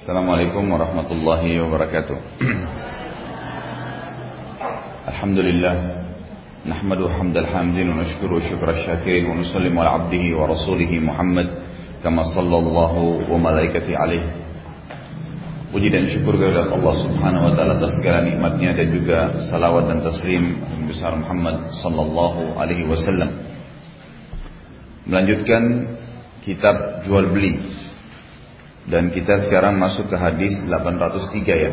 Assalamualaikum warahmatullahi wabarakatuh. Alhamdulillah Nahmadu hamdal hamdin wa nashkuru syukra syakirin wa nusallim ala abdihi wa rasulihi Muhammad Kama sallallahu wa malaikati alaih Puji dan syukur kepada Allah subhanahu wa ta'ala atas segala nikmatnya dan juga salawat dan taslim besar Muhammad sallallahu alaihi wasallam. Melanjutkan kitab jual beli. Dan kita sekarang masuk ke hadis 803 ya.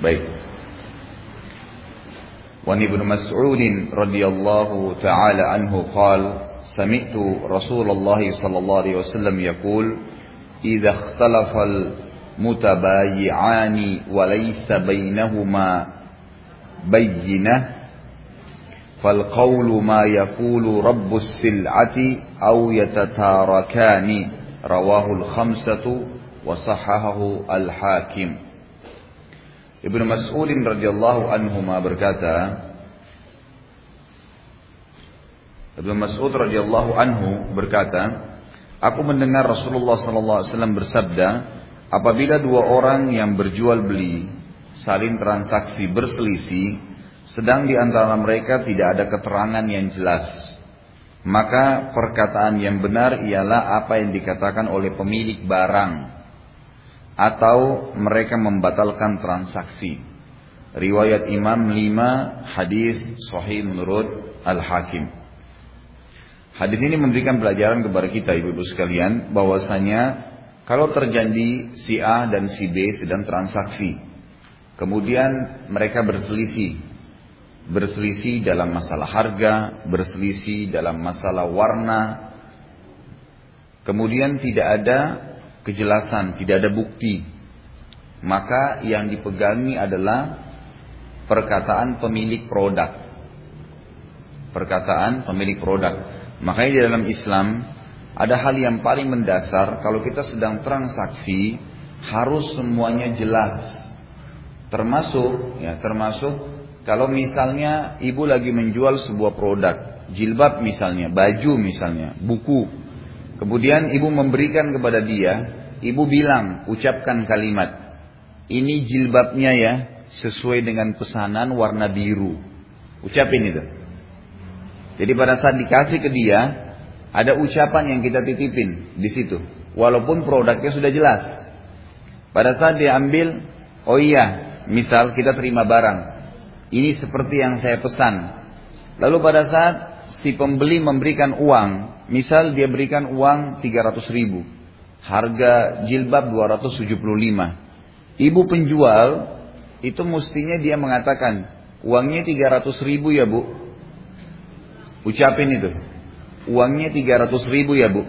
Baik. وعن ابن مسعود رضي الله تعالى عنه قال سمعت رسول الله صلى الله عليه وسلم يقول إذا اختلف المتبايعان وليس بينهما بينة فالقول ما يقول رب السلعة أو يتتاركان rawahul khamsatu wa sahahahu al-hakim. Ibnu Mas'udin radhiyallahu anhu berkata, Ibnu Mas'ud radhiyallahu anhu berkata, aku mendengar Rasulullah sallallahu alaihi wasallam bersabda, apabila dua orang yang berjual beli saling transaksi berselisih, sedang di antara mereka tidak ada keterangan yang jelas maka perkataan yang benar ialah apa yang dikatakan oleh pemilik barang atau mereka membatalkan transaksi. Riwayat Imam 5 hadis sahih menurut Al-Hakim. Hadis ini memberikan pelajaran kepada kita ibu-ibu sekalian bahwasanya kalau terjadi si A dan si B sedang transaksi, kemudian mereka berselisih, berselisih dalam masalah harga, berselisih dalam masalah warna, kemudian tidak ada kejelasan, tidak ada bukti, maka yang dipegangi adalah perkataan pemilik produk. Perkataan pemilik produk. Makanya di dalam Islam ada hal yang paling mendasar kalau kita sedang transaksi harus semuanya jelas. Termasuk ya, termasuk kalau misalnya ibu lagi menjual sebuah produk, jilbab misalnya, baju misalnya, buku, Kemudian ibu memberikan kepada dia, ibu bilang, ucapkan kalimat, ini jilbabnya ya, sesuai dengan pesanan warna biru. Ucapin itu. Jadi pada saat dikasih ke dia, ada ucapan yang kita titipin di situ. Walaupun produknya sudah jelas. Pada saat dia ambil, oh iya, misal kita terima barang. Ini seperti yang saya pesan. Lalu pada saat si pembeli memberikan uang, Misal dia berikan uang 300 ribu. Harga jilbab 275. Ibu penjual itu mestinya dia mengatakan uangnya 300 ribu ya bu. Ucapin itu. Uangnya 300 ribu ya bu.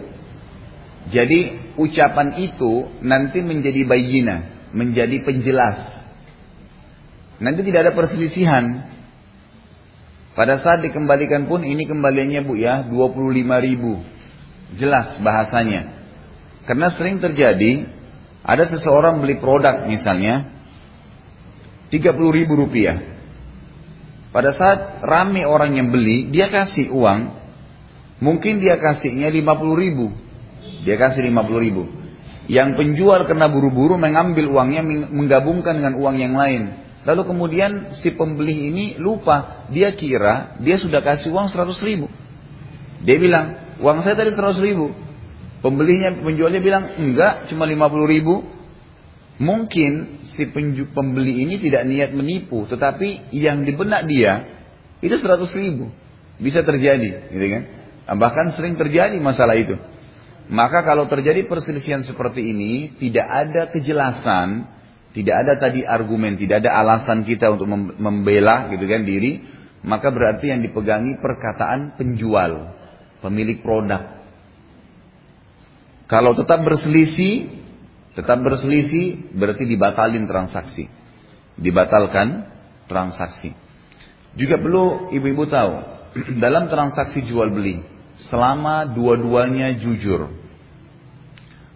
Jadi ucapan itu nanti menjadi bayina, menjadi penjelas. Nanti tidak ada perselisihan. Pada saat dikembalikan pun ini kembaliannya bu ya 25 ribu. Jelas bahasanya. Karena sering terjadi ada seseorang beli produk misalnya 30 ribu rupiah. Pada saat rame orang yang beli, dia kasih uang. Mungkin dia kasihnya 50 ribu. Dia kasih 50 ribu. Yang penjual kena buru-buru mengambil uangnya menggabungkan dengan uang yang lain. Lalu kemudian si pembeli ini lupa, dia kira dia sudah kasih uang 100 ribu. Dia bilang, uang saya tadi 100 ribu. Pembelinya, penjualnya bilang, enggak, cuma 50 ribu. Mungkin si pembeli ini tidak niat menipu, tetapi yang di benak dia itu 100 ribu. Bisa terjadi, gitu kan? Bahkan sering terjadi masalah itu. Maka kalau terjadi perselisihan seperti ini, tidak ada kejelasan, tidak ada tadi argumen, tidak ada alasan kita untuk membela gitu kan diri, maka berarti yang dipegangi perkataan penjual, pemilik produk. Kalau tetap berselisih, tetap berselisih berarti dibatalin transaksi. Dibatalkan transaksi. Juga perlu ibu-ibu tahu, dalam transaksi jual beli, selama dua-duanya jujur,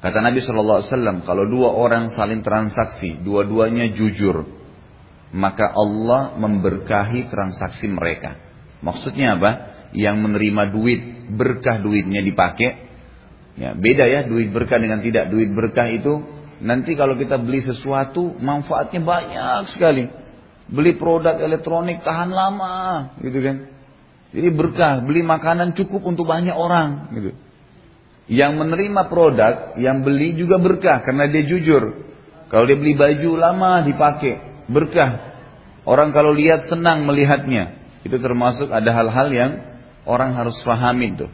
Kata Nabi Shallallahu Alaihi Wasallam, kalau dua orang saling transaksi, dua-duanya jujur, maka Allah memberkahi transaksi mereka. Maksudnya apa? Yang menerima duit, berkah duitnya dipakai. Ya, beda ya duit berkah dengan tidak. Duit berkah itu nanti kalau kita beli sesuatu manfaatnya banyak sekali. Beli produk elektronik tahan lama, gitu kan. Jadi berkah, beli makanan cukup untuk banyak orang, gitu. Yang menerima produk, yang beli juga berkah karena dia jujur. Kalau dia beli baju lama dipakai, berkah. Orang kalau lihat senang melihatnya. Itu termasuk ada hal-hal yang orang harus pahami tuh.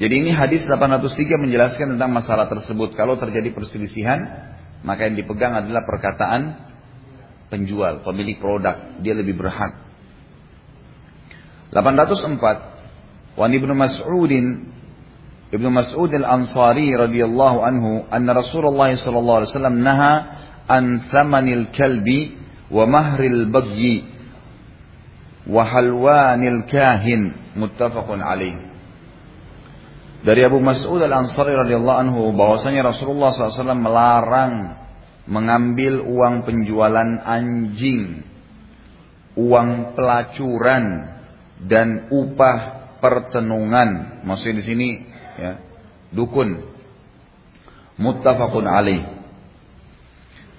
Jadi ini hadis 803 menjelaskan tentang masalah tersebut. Kalau terjadi perselisihan, maka yang dipegang adalah perkataan penjual, pemilik produk. Dia lebih berhak. 804. Wan Ibnu Mas'udin Ibnu Mas'ud Al-Ansari radhiyallahu anhu anna Rasulullah sallallahu alaihi wasallam naha an thamanil kalbi wa mahril bagyi wa halwanil kahin muttafaqun alaih dari Abu Mas'ud Al-Ansari radhiyallahu anhu bahwasanya Rasulullah SAW melarang mengambil uang penjualan anjing, uang pelacuran dan upah pertenungan. Maksudnya di sini ya, dukun. Muttafaqun alaih.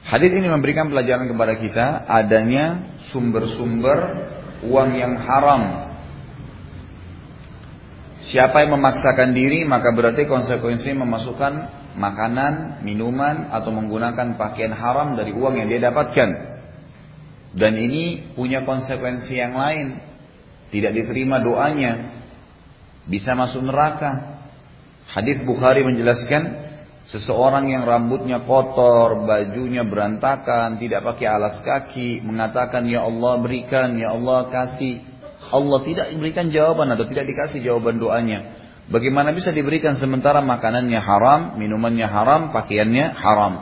Hadis ini memberikan pelajaran kepada kita adanya sumber-sumber uang yang haram Siapa yang memaksakan diri maka berarti konsekuensi memasukkan makanan, minuman atau menggunakan pakaian haram dari uang yang dia dapatkan. Dan ini punya konsekuensi yang lain. Tidak diterima doanya. Bisa masuk neraka. Hadis Bukhari menjelaskan seseorang yang rambutnya kotor, bajunya berantakan, tidak pakai alas kaki, mengatakan ya Allah berikan, ya Allah kasih, Allah tidak memberikan jawaban atau tidak dikasih jawaban doanya. Bagaimana bisa diberikan sementara makanannya haram, minumannya haram, pakaiannya haram.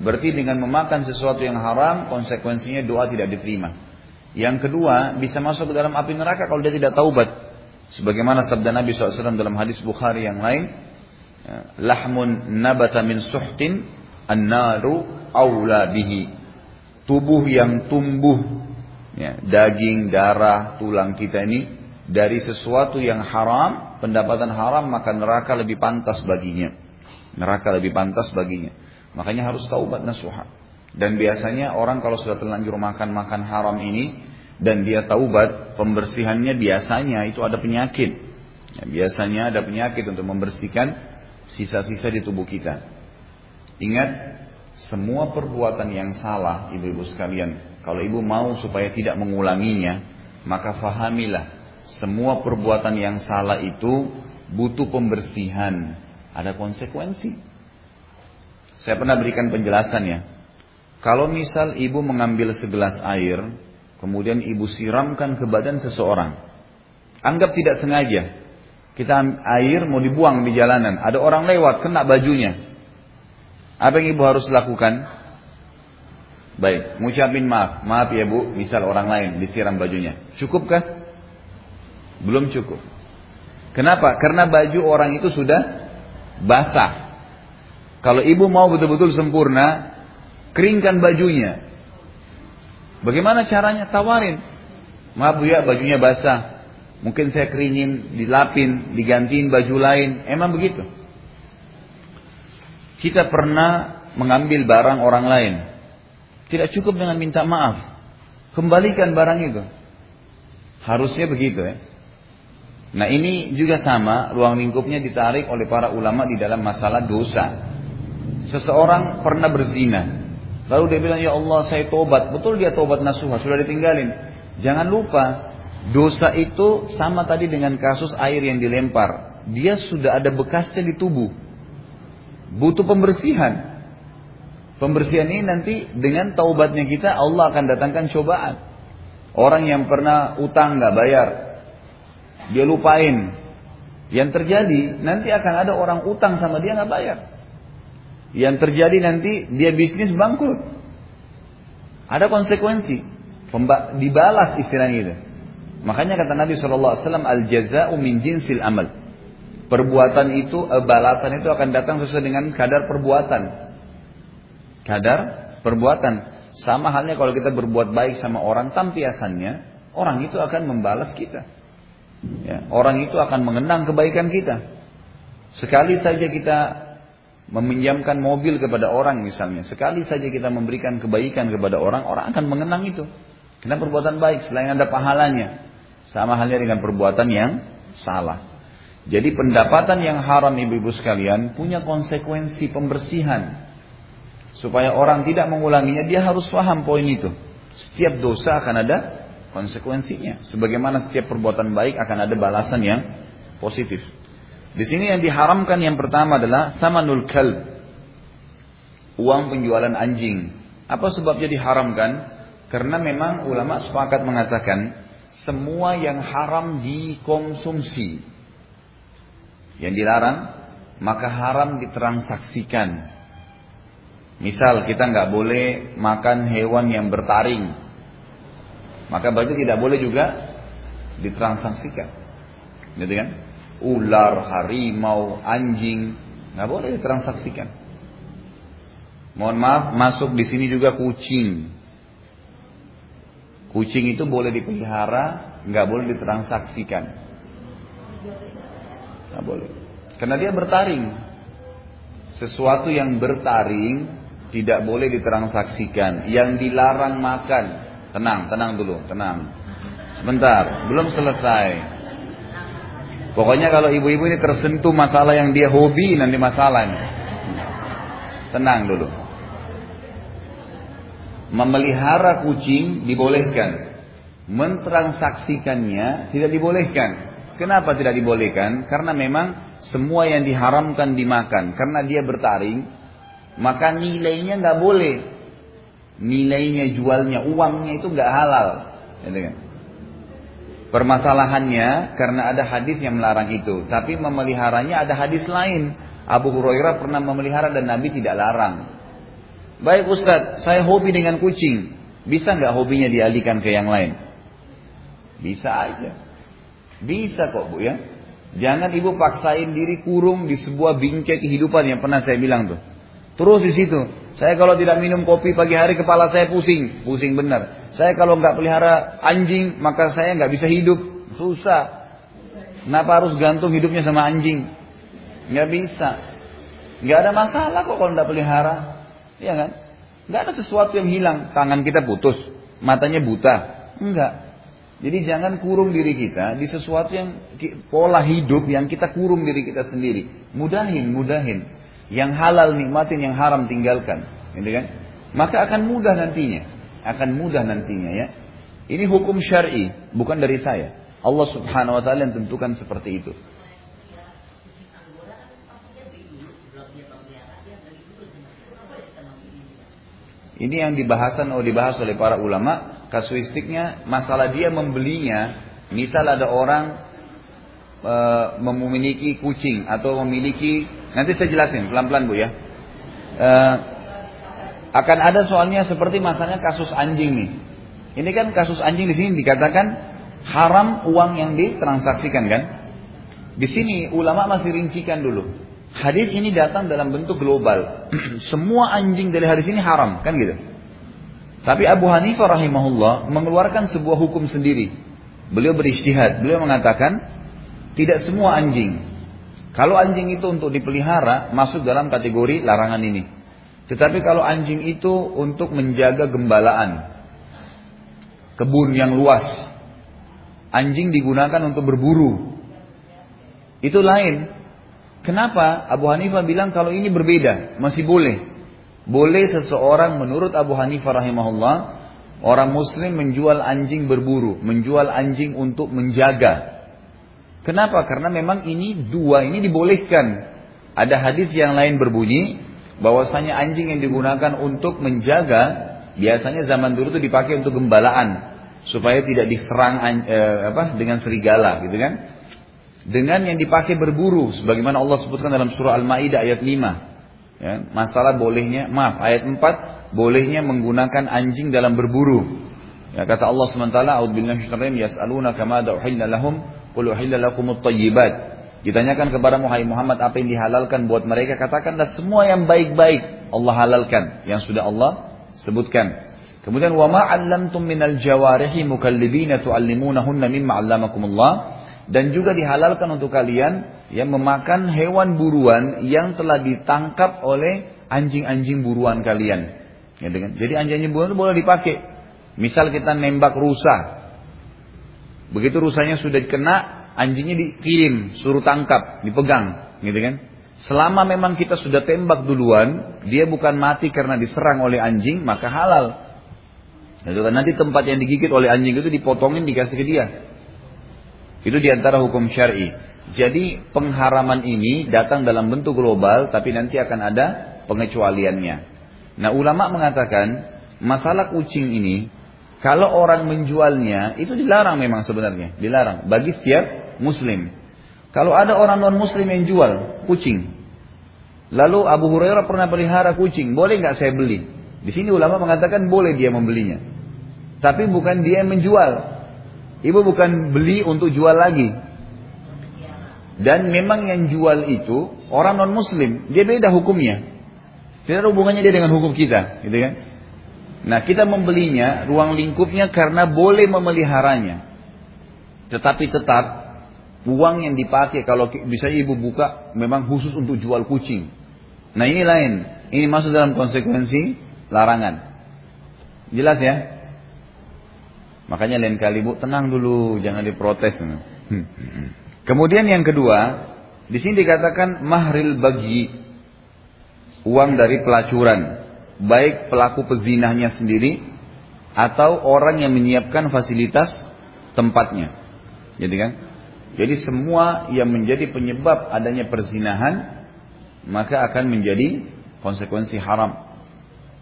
Berarti dengan memakan sesuatu yang haram, konsekuensinya doa tidak diterima. Yang kedua, bisa masuk ke dalam api neraka kalau dia tidak taubat. Sebagaimana sabda Nabi SAW dalam hadis Bukhari yang lain, lahmun nabata min suhtin an-naru awla bihi. Tubuh yang tumbuh ya, daging, darah, tulang kita ini dari sesuatu yang haram, pendapatan haram, maka neraka lebih pantas baginya. Neraka lebih pantas baginya. Makanya harus taubat nasuha. Dan biasanya orang kalau sudah terlanjur makan-makan haram ini dan dia taubat, pembersihannya biasanya itu ada penyakit. Ya, biasanya ada penyakit untuk membersihkan sisa-sisa di tubuh kita. Ingat, semua perbuatan yang salah, ibu-ibu sekalian, kalau ibu mau supaya tidak mengulanginya, maka fahamilah semua perbuatan yang salah itu butuh pembersihan, ada konsekuensi. Saya pernah berikan penjelasannya. Kalau misal ibu mengambil segelas air, kemudian ibu siramkan ke badan seseorang, anggap tidak sengaja. Kita air mau dibuang di jalanan, ada orang lewat kena bajunya. Apa yang ibu harus lakukan? Baik, ngucapin maaf. Maaf ya bu, misal orang lain disiram bajunya. Cukupkah? Belum cukup. Kenapa? Karena baju orang itu sudah basah. Kalau ibu mau betul-betul sempurna, keringkan bajunya. Bagaimana caranya? Tawarin. Maaf bu ya, bajunya basah. Mungkin saya keringin, dilapin, digantiin baju lain. Emang begitu. Kita pernah mengambil barang orang lain. Tidak cukup dengan minta maaf. Kembalikan barang itu. Harusnya begitu ya. Nah ini juga sama, ruang lingkupnya ditarik oleh para ulama di dalam masalah dosa. Seseorang pernah berzina. Lalu dia bilang, ya Allah saya tobat. Betul dia tobat nasuha, sudah ditinggalin. Jangan lupa, dosa itu sama tadi dengan kasus air yang dilempar. Dia sudah ada bekasnya di tubuh. Butuh pembersihan. Pembersihan ini nanti dengan taubatnya kita Allah akan datangkan cobaan. Orang yang pernah utang nggak bayar, dia lupain. Yang terjadi nanti akan ada orang utang sama dia nggak bayar. Yang terjadi nanti dia bisnis bangkrut. Ada konsekuensi. dibalas istilahnya itu. Makanya kata Nabi SAW, al jazau min jinsil amal. Perbuatan itu, eh, balasan itu akan datang sesuai dengan kadar perbuatan kadar perbuatan. Sama halnya kalau kita berbuat baik sama orang tampiasannya, orang itu akan membalas kita. Ya, orang itu akan mengenang kebaikan kita. Sekali saja kita meminjamkan mobil kepada orang misalnya, sekali saja kita memberikan kebaikan kepada orang, orang akan mengenang itu. Karena perbuatan baik selain ada pahalanya. Sama halnya dengan perbuatan yang salah. Jadi pendapatan yang haram ibu-ibu sekalian punya konsekuensi pembersihan. Supaya orang tidak mengulanginya, dia harus paham poin itu. Setiap dosa akan ada konsekuensinya. Sebagaimana setiap perbuatan baik akan ada balasan yang positif. Di sini yang diharamkan yang pertama adalah samanul kalb. Uang penjualan anjing. Apa sebabnya diharamkan? Karena memang ulama sepakat mengatakan semua yang haram dikonsumsi. Yang dilarang, maka haram ditransaksikan. Misal kita nggak boleh makan hewan yang bertaring, maka berarti tidak boleh juga ditransaksikan. Gitu kan? Ular, harimau, anjing, nggak boleh ditransaksikan. Mohon maaf, masuk di sini juga kucing. Kucing itu boleh dipelihara, nggak boleh ditransaksikan. Nggak boleh. Karena dia bertaring. Sesuatu yang bertaring tidak boleh ditransaksikan. Yang dilarang makan. Tenang, tenang dulu, tenang. Sebentar, belum selesai. Pokoknya kalau ibu-ibu ini tersentuh masalah yang dia hobi nanti masalahnya. Tenang dulu. Memelihara kucing dibolehkan. Mentransaksikannya tidak dibolehkan. Kenapa tidak dibolehkan? Karena memang semua yang diharamkan dimakan. Karena dia bertaring, maka nilainya nggak boleh. Nilainya, jualnya, uangnya itu nggak halal. Kan? Permasalahannya karena ada hadis yang melarang itu. Tapi memeliharanya ada hadis lain. Abu Hurairah pernah memelihara dan Nabi tidak larang. Baik Ustadz, saya hobi dengan kucing. Bisa nggak hobinya dialihkan ke yang lain? Bisa aja. Bisa kok bu ya. Jangan ibu paksain diri kurung di sebuah bingkai kehidupan yang pernah saya bilang tuh. Terus di situ. Saya kalau tidak minum kopi pagi hari kepala saya pusing, pusing benar. Saya kalau nggak pelihara anjing maka saya nggak bisa hidup, susah. Kenapa harus gantung hidupnya sama anjing? Nggak bisa. Nggak ada masalah kok kalau nggak pelihara. Iya kan? Enggak ada sesuatu yang hilang. Tangan kita putus, matanya buta. Enggak. Jadi jangan kurung diri kita di sesuatu yang pola hidup yang kita kurung diri kita sendiri. Mudahin, mudahin. Yang halal nikmatin, yang haram tinggalkan. Gitu kan? Maka akan mudah nantinya. Akan mudah nantinya ya. Ini hukum syar'i, bukan dari saya. Allah Subhanahu wa taala yang tentukan seperti itu. Ini yang dibahasan atau dibahas oleh para ulama, kasuistiknya masalah dia membelinya, misal ada orang e, memiliki kucing atau memiliki, nanti saya jelasin pelan-pelan bu ya. E, akan ada soalnya seperti masalahnya kasus anjing nih. Ini kan kasus anjing di sini dikatakan haram uang yang ditransaksikan kan? Di sini ulama masih rincikan dulu. Hadis ini datang dalam bentuk global. Semua anjing dari hadis ini haram, kan gitu. Tapi Abu Hanifah rahimahullah mengeluarkan sebuah hukum sendiri. Beliau beristihad, beliau mengatakan tidak semua anjing. Kalau anjing itu untuk dipelihara masuk dalam kategori larangan ini. Tetapi kalau anjing itu untuk menjaga gembalaan, kebun yang luas, anjing digunakan untuk berburu, itu lain. Kenapa Abu Hanifah bilang kalau ini berbeda, masih boleh. Boleh seseorang menurut Abu Hanifah rahimahullah, orang muslim menjual anjing berburu, menjual anjing untuk menjaga. Kenapa? Karena memang ini dua ini dibolehkan. Ada hadis yang lain berbunyi bahwasanya anjing yang digunakan untuk menjaga biasanya zaman dulu itu dipakai untuk gembalaan supaya tidak diserang eh, apa dengan serigala gitu kan dengan yang dipakai berburu sebagaimana Allah sebutkan dalam surah Al-Maidah ayat 5. Ya, masalah bolehnya, maaf, ayat 4 bolehnya menggunakan anjing dalam berburu. Ya, kata Allah SWT, "A'udzubillahi madza uhilla lahum qul uhilla lakumut thayyibat." Ditanyakan kepada Muhammad apa yang dihalalkan buat mereka, katakanlah semua yang baik-baik Allah halalkan, yang sudah Allah sebutkan. Kemudian wa ma 'allamtum minal jawarihi mukallibina tu'allimunahunna mimma 'allamakumullah dan juga dihalalkan untuk kalian Ya, memakan hewan buruan yang telah ditangkap oleh anjing-anjing buruan kalian. Ya, jadi anjing-anjing buruan itu boleh dipakai. Misal kita nembak rusa. Begitu rusanya sudah kena, anjingnya dikirim, suruh tangkap, dipegang, gitu kan? Selama memang kita sudah tembak duluan, dia bukan mati karena diserang oleh anjing, maka halal. Kan nanti tempat yang digigit oleh anjing itu dipotongin dikasih ke dia. Itu di antara hukum syari. Jadi pengharaman ini datang dalam bentuk global, tapi nanti akan ada pengecualiannya. Nah ulama mengatakan masalah kucing ini kalau orang menjualnya itu dilarang memang sebenarnya, dilarang bagi setiap muslim. Kalau ada orang non muslim yang jual kucing, lalu Abu Hurairah pernah pelihara kucing, boleh nggak saya beli? Di sini ulama mengatakan boleh dia membelinya, tapi bukan dia yang menjual. Ibu bukan beli untuk jual lagi. Dan memang yang jual itu orang non muslim, dia beda hukumnya. Tidak ada hubungannya dia dengan hukum kita, gitu kan? Nah, kita membelinya, ruang lingkupnya karena boleh memeliharanya. Tetapi tetap uang yang dipakai kalau bisa ibu buka memang khusus untuk jual kucing. Nah, ini lain. Ini masuk dalam konsekuensi larangan. Jelas ya? Makanya lain kali bu tenang dulu, jangan diprotes. Kemudian yang kedua, di sini dikatakan mahril bagi uang dari pelacuran, baik pelaku pezinahnya sendiri atau orang yang menyiapkan fasilitas tempatnya. Jadi kan? Jadi semua yang menjadi penyebab adanya perzinahan maka akan menjadi konsekuensi haram.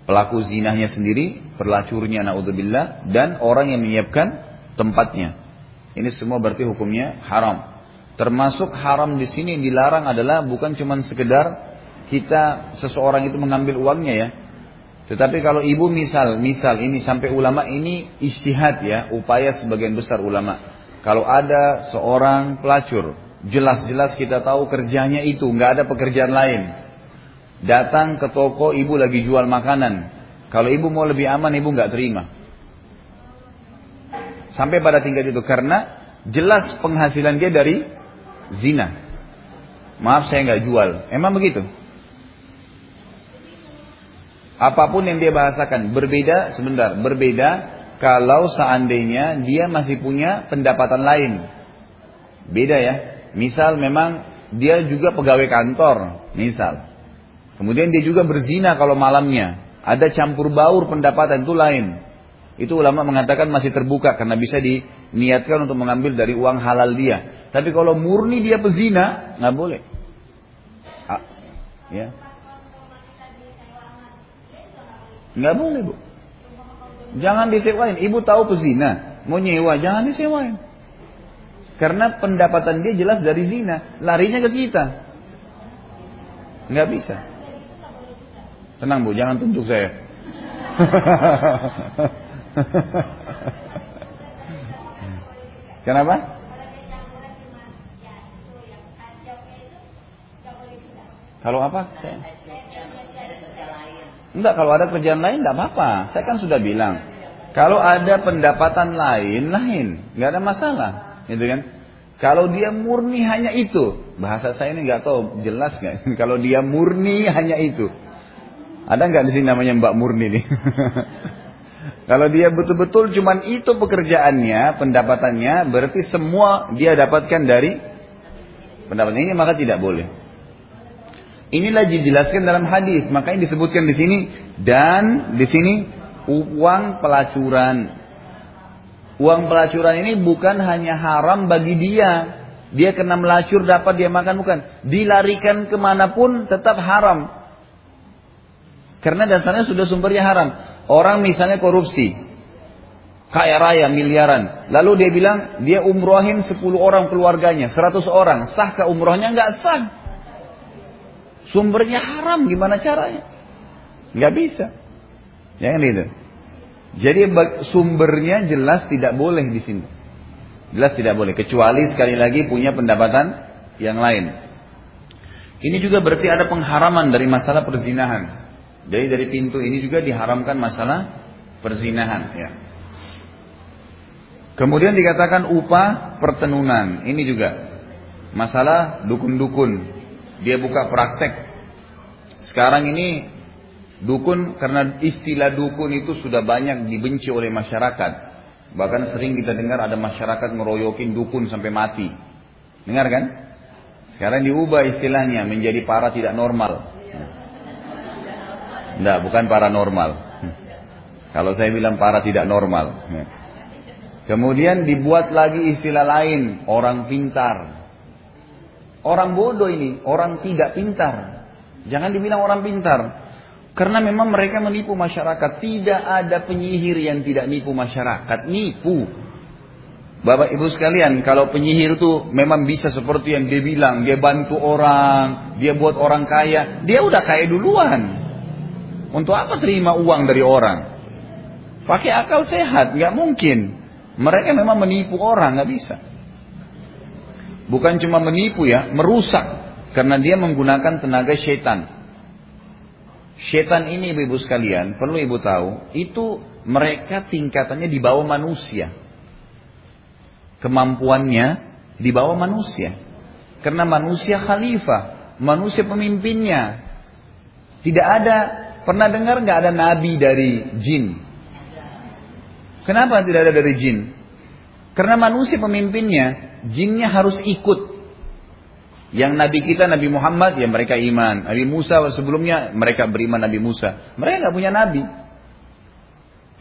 Pelaku zinahnya sendiri, pelacurnya naudzubillah dan orang yang menyiapkan tempatnya. Ini semua berarti hukumnya haram. Termasuk haram di sini dilarang adalah bukan cuma sekedar kita seseorang itu mengambil uangnya ya. Tetapi kalau ibu misal, misal ini sampai ulama ini istihad ya, upaya sebagian besar ulama. Kalau ada seorang pelacur, jelas-jelas kita tahu kerjanya itu, nggak ada pekerjaan lain. Datang ke toko, ibu lagi jual makanan. Kalau ibu mau lebih aman, ibu nggak terima. Sampai pada tingkat itu karena jelas penghasilan dia dari zina. Maaf saya nggak jual. Emang begitu? Apa pun yang dia bahasakan berbeda sebentar, berbeda kalau seandainya dia masih punya pendapatan lain. Beda ya. Misal memang dia juga pegawai kantor, misal. Kemudian dia juga berzina kalau malamnya. Ada campur baur pendapatan itu lain. Itu ulama mengatakan masih terbuka karena bisa diniatkan untuk mengambil dari uang halal dia. Tapi kalau murni dia pezina, nggak boleh. Ah, ya. Nggak boleh bu. Jangan disewain. Ibu tahu pezina. Mau nyewa, jangan disewain. Karena pendapatan dia jelas dari zina. Larinya ke kita. Nggak bisa. Tenang bu, jangan tunjuk saya. Kenapa? Kalau apa? Saya... Enggak, kalau ada kerjaan lain enggak apa-apa. Saya kan sudah bilang. Kalau ada pendapatan lain, lain. Enggak ada masalah. Gitu kan? Kalau dia murni hanya itu. Bahasa saya ini enggak tahu jelas enggak. kalau dia murni hanya itu. Ada enggak di sini namanya Mbak Murni nih? kalau dia betul-betul cuman itu pekerjaannya, pendapatannya, berarti semua dia dapatkan dari pendapatan ini maka tidak boleh. Inilah dijelaskan dalam hadis, makanya disebutkan di sini dan di sini uang pelacuran. Uang pelacuran ini bukan hanya haram bagi dia. Dia kena melacur dapat dia makan bukan. Dilarikan ke mana pun tetap haram. Karena dasarnya sudah sumbernya haram. Orang misalnya korupsi. Kaya raya miliaran. Lalu dia bilang dia umrohin 10 orang keluarganya. 100 orang. Sah ke umrohnya? Enggak sah. Sumbernya haram, gimana caranya? Nggak bisa. Jangan itu. Jadi sumbernya jelas tidak boleh di sini. Jelas tidak boleh. Kecuali sekali lagi punya pendapatan yang lain. Ini juga berarti ada pengharaman dari masalah perzinahan. Jadi dari pintu ini juga diharamkan masalah perzinahan. Ya. Kemudian dikatakan upah pertenunan. Ini juga Masalah dukun-dukun. Dia buka praktek. Sekarang ini dukun karena istilah dukun itu sudah banyak dibenci oleh masyarakat. Bahkan sering kita dengar ada masyarakat meroyokin dukun sampai mati. Dengar kan? Sekarang diubah istilahnya menjadi para tidak normal. Tidak, bukan paranormal. Kalau saya bilang para tidak normal. Kemudian dibuat lagi istilah lain, orang pintar. Orang bodoh ini, orang tidak pintar. Jangan dibilang orang pintar. Karena memang mereka menipu masyarakat. Tidak ada penyihir yang tidak nipu masyarakat. Nipu. Bapak ibu sekalian, kalau penyihir itu memang bisa seperti yang dia bilang. Dia bantu orang, dia buat orang kaya. Dia udah kaya duluan. Untuk apa terima uang dari orang? Pakai akal sehat, nggak mungkin. Mereka memang menipu orang, nggak bisa. Bukan cuma menipu ya, merusak. Karena dia menggunakan tenaga syaitan. Syaitan ini ibu-ibu sekalian, perlu ibu tahu, itu mereka tingkatannya di bawah manusia. Kemampuannya di bawah manusia. Karena manusia khalifah, manusia pemimpinnya. Tidak ada Pernah dengar nggak ada nabi dari jin? Kenapa tidak ada dari jin? Karena manusia pemimpinnya, jinnya harus ikut. Yang nabi kita Nabi Muhammad ya mereka iman. Nabi Musa sebelumnya mereka beriman Nabi Musa. Mereka nggak punya nabi.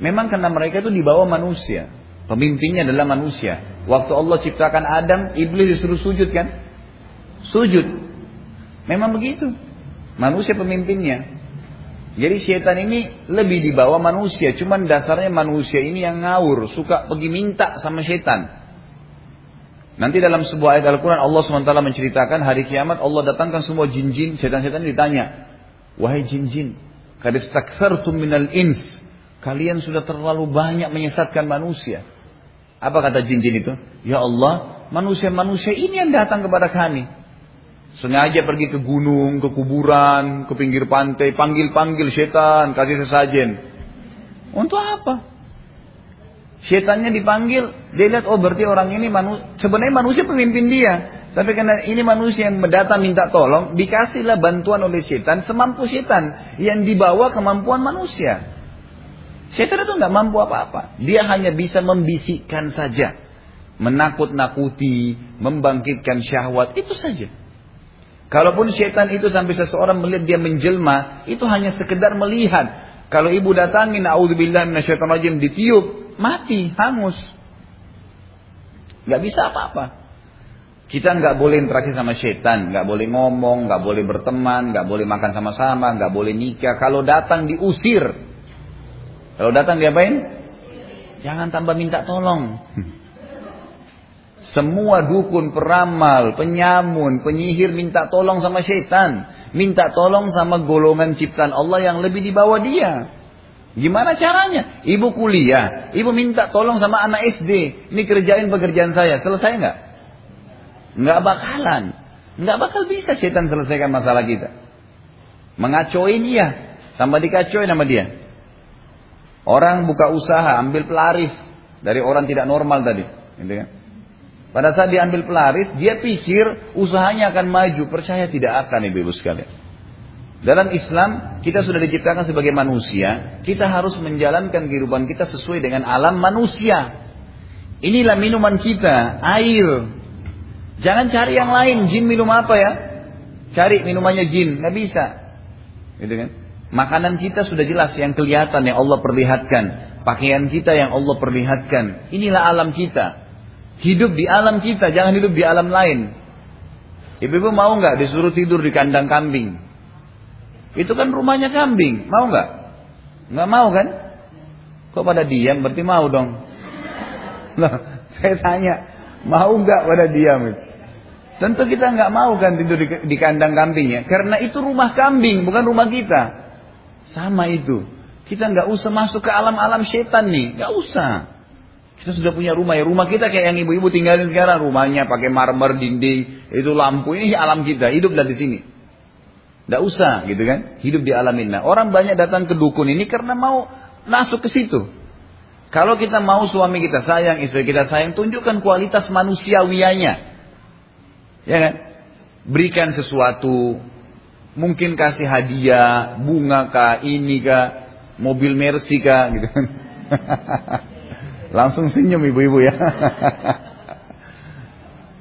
Memang karena mereka itu di bawah manusia. Pemimpinnya adalah manusia. Waktu Allah ciptakan Adam, iblis disuruh sujud kan? Sujud. Memang begitu. Manusia pemimpinnya. Jadi syaitan ini lebih di bawah manusia. Cuman dasarnya manusia ini yang ngawur. Suka pergi minta sama syaitan. Nanti dalam sebuah ayat Al-Quran Allah SWT menceritakan hari kiamat Allah datangkan semua jin-jin. Syaitan-syaitan ditanya. Wahai jin-jin. Kadistakfartum minal ins. Kalian sudah terlalu banyak menyesatkan manusia. Apa kata jin-jin itu? Ya Allah, manusia-manusia ini yang datang kepada kami. Sengaja pergi ke gunung, ke kuburan, ke pinggir pantai, panggil-panggil setan, kasih sesajen. Untuk apa? Setannya dipanggil, dia lihat oh berarti orang ini manu sebenarnya manusia pemimpin dia. Tapi karena ini manusia yang datang minta tolong, dikasihlah bantuan oleh setan semampu setan yang dibawa kemampuan manusia. Setan itu nggak mampu apa-apa. Dia hanya bisa membisikkan saja. Menakut-nakuti, membangkitkan syahwat, itu saja. Kalaupun syaitan itu sampai seseorang melihat dia menjelma, itu hanya sekedar melihat. Kalau ibu datangin, naudzubillah minasyaitan rajim, ditiup, mati, hangus. Gak bisa apa-apa. Kita nggak boleh interaksi sama syaitan, nggak boleh ngomong, nggak boleh berteman, nggak boleh makan sama-sama, nggak boleh nikah. Kalau datang diusir. Kalau datang diapain? Jangan tambah minta tolong. Semua dukun, peramal, penyamun, penyihir minta tolong sama syaitan. Minta tolong sama golongan ciptaan Allah yang lebih di bawah dia. Gimana caranya? Ibu kuliah, ibu minta tolong sama anak SD. Ini kerjain pekerjaan saya, selesai nggak? Nggak bakalan. Nggak bakal bisa syaitan selesaikan masalah kita. Mengacoin iya, tambah dikacoin sama dia. Orang buka usaha, ambil pelaris dari orang tidak normal tadi. Gitu kan? Pada saat diambil pelaris, dia pikir usahanya akan maju. Percaya tidak akan ibu-ibu sekalian. Dalam Islam, kita sudah diciptakan sebagai manusia. Kita harus menjalankan kehidupan kita sesuai dengan alam manusia. Inilah minuman kita, air. Jangan cari yang lain, jin minum apa ya? Cari minumannya jin, nggak bisa. Gitu kan? Makanan kita sudah jelas yang kelihatan yang Allah perlihatkan. Pakaian kita yang Allah perlihatkan. Inilah alam kita. Hidup di alam kita, jangan hidup di alam lain. Ibu-ibu mau nggak disuruh tidur di kandang kambing? Itu kan rumahnya kambing, mau nggak? Nggak mau kan? Kok pada diam? Berarti mau dong. Loh, saya tanya, mau nggak pada diam? Tentu kita nggak mau kan tidur di, kandang kambingnya, karena itu rumah kambing, bukan rumah kita. Sama itu. Kita nggak usah masuk ke alam-alam setan nih, nggak usah. Kita sudah punya rumah ya. Rumah kita kayak yang ibu-ibu tinggalin sekarang. Rumahnya pakai marmer, dinding. Itu lampu. Ini alam kita. Hiduplah di sini. Tidak usah gitu kan. Hidup di alam ini. Nah, orang banyak datang ke dukun ini karena mau masuk ke situ. Kalau kita mau suami kita sayang, istri kita sayang, tunjukkan kualitas manusiawianya. Ya kan? Berikan sesuatu, mungkin kasih hadiah, bunga kah, ini kah, mobil Mercy kah, gitu kan. Langsung senyum ibu-ibu ya.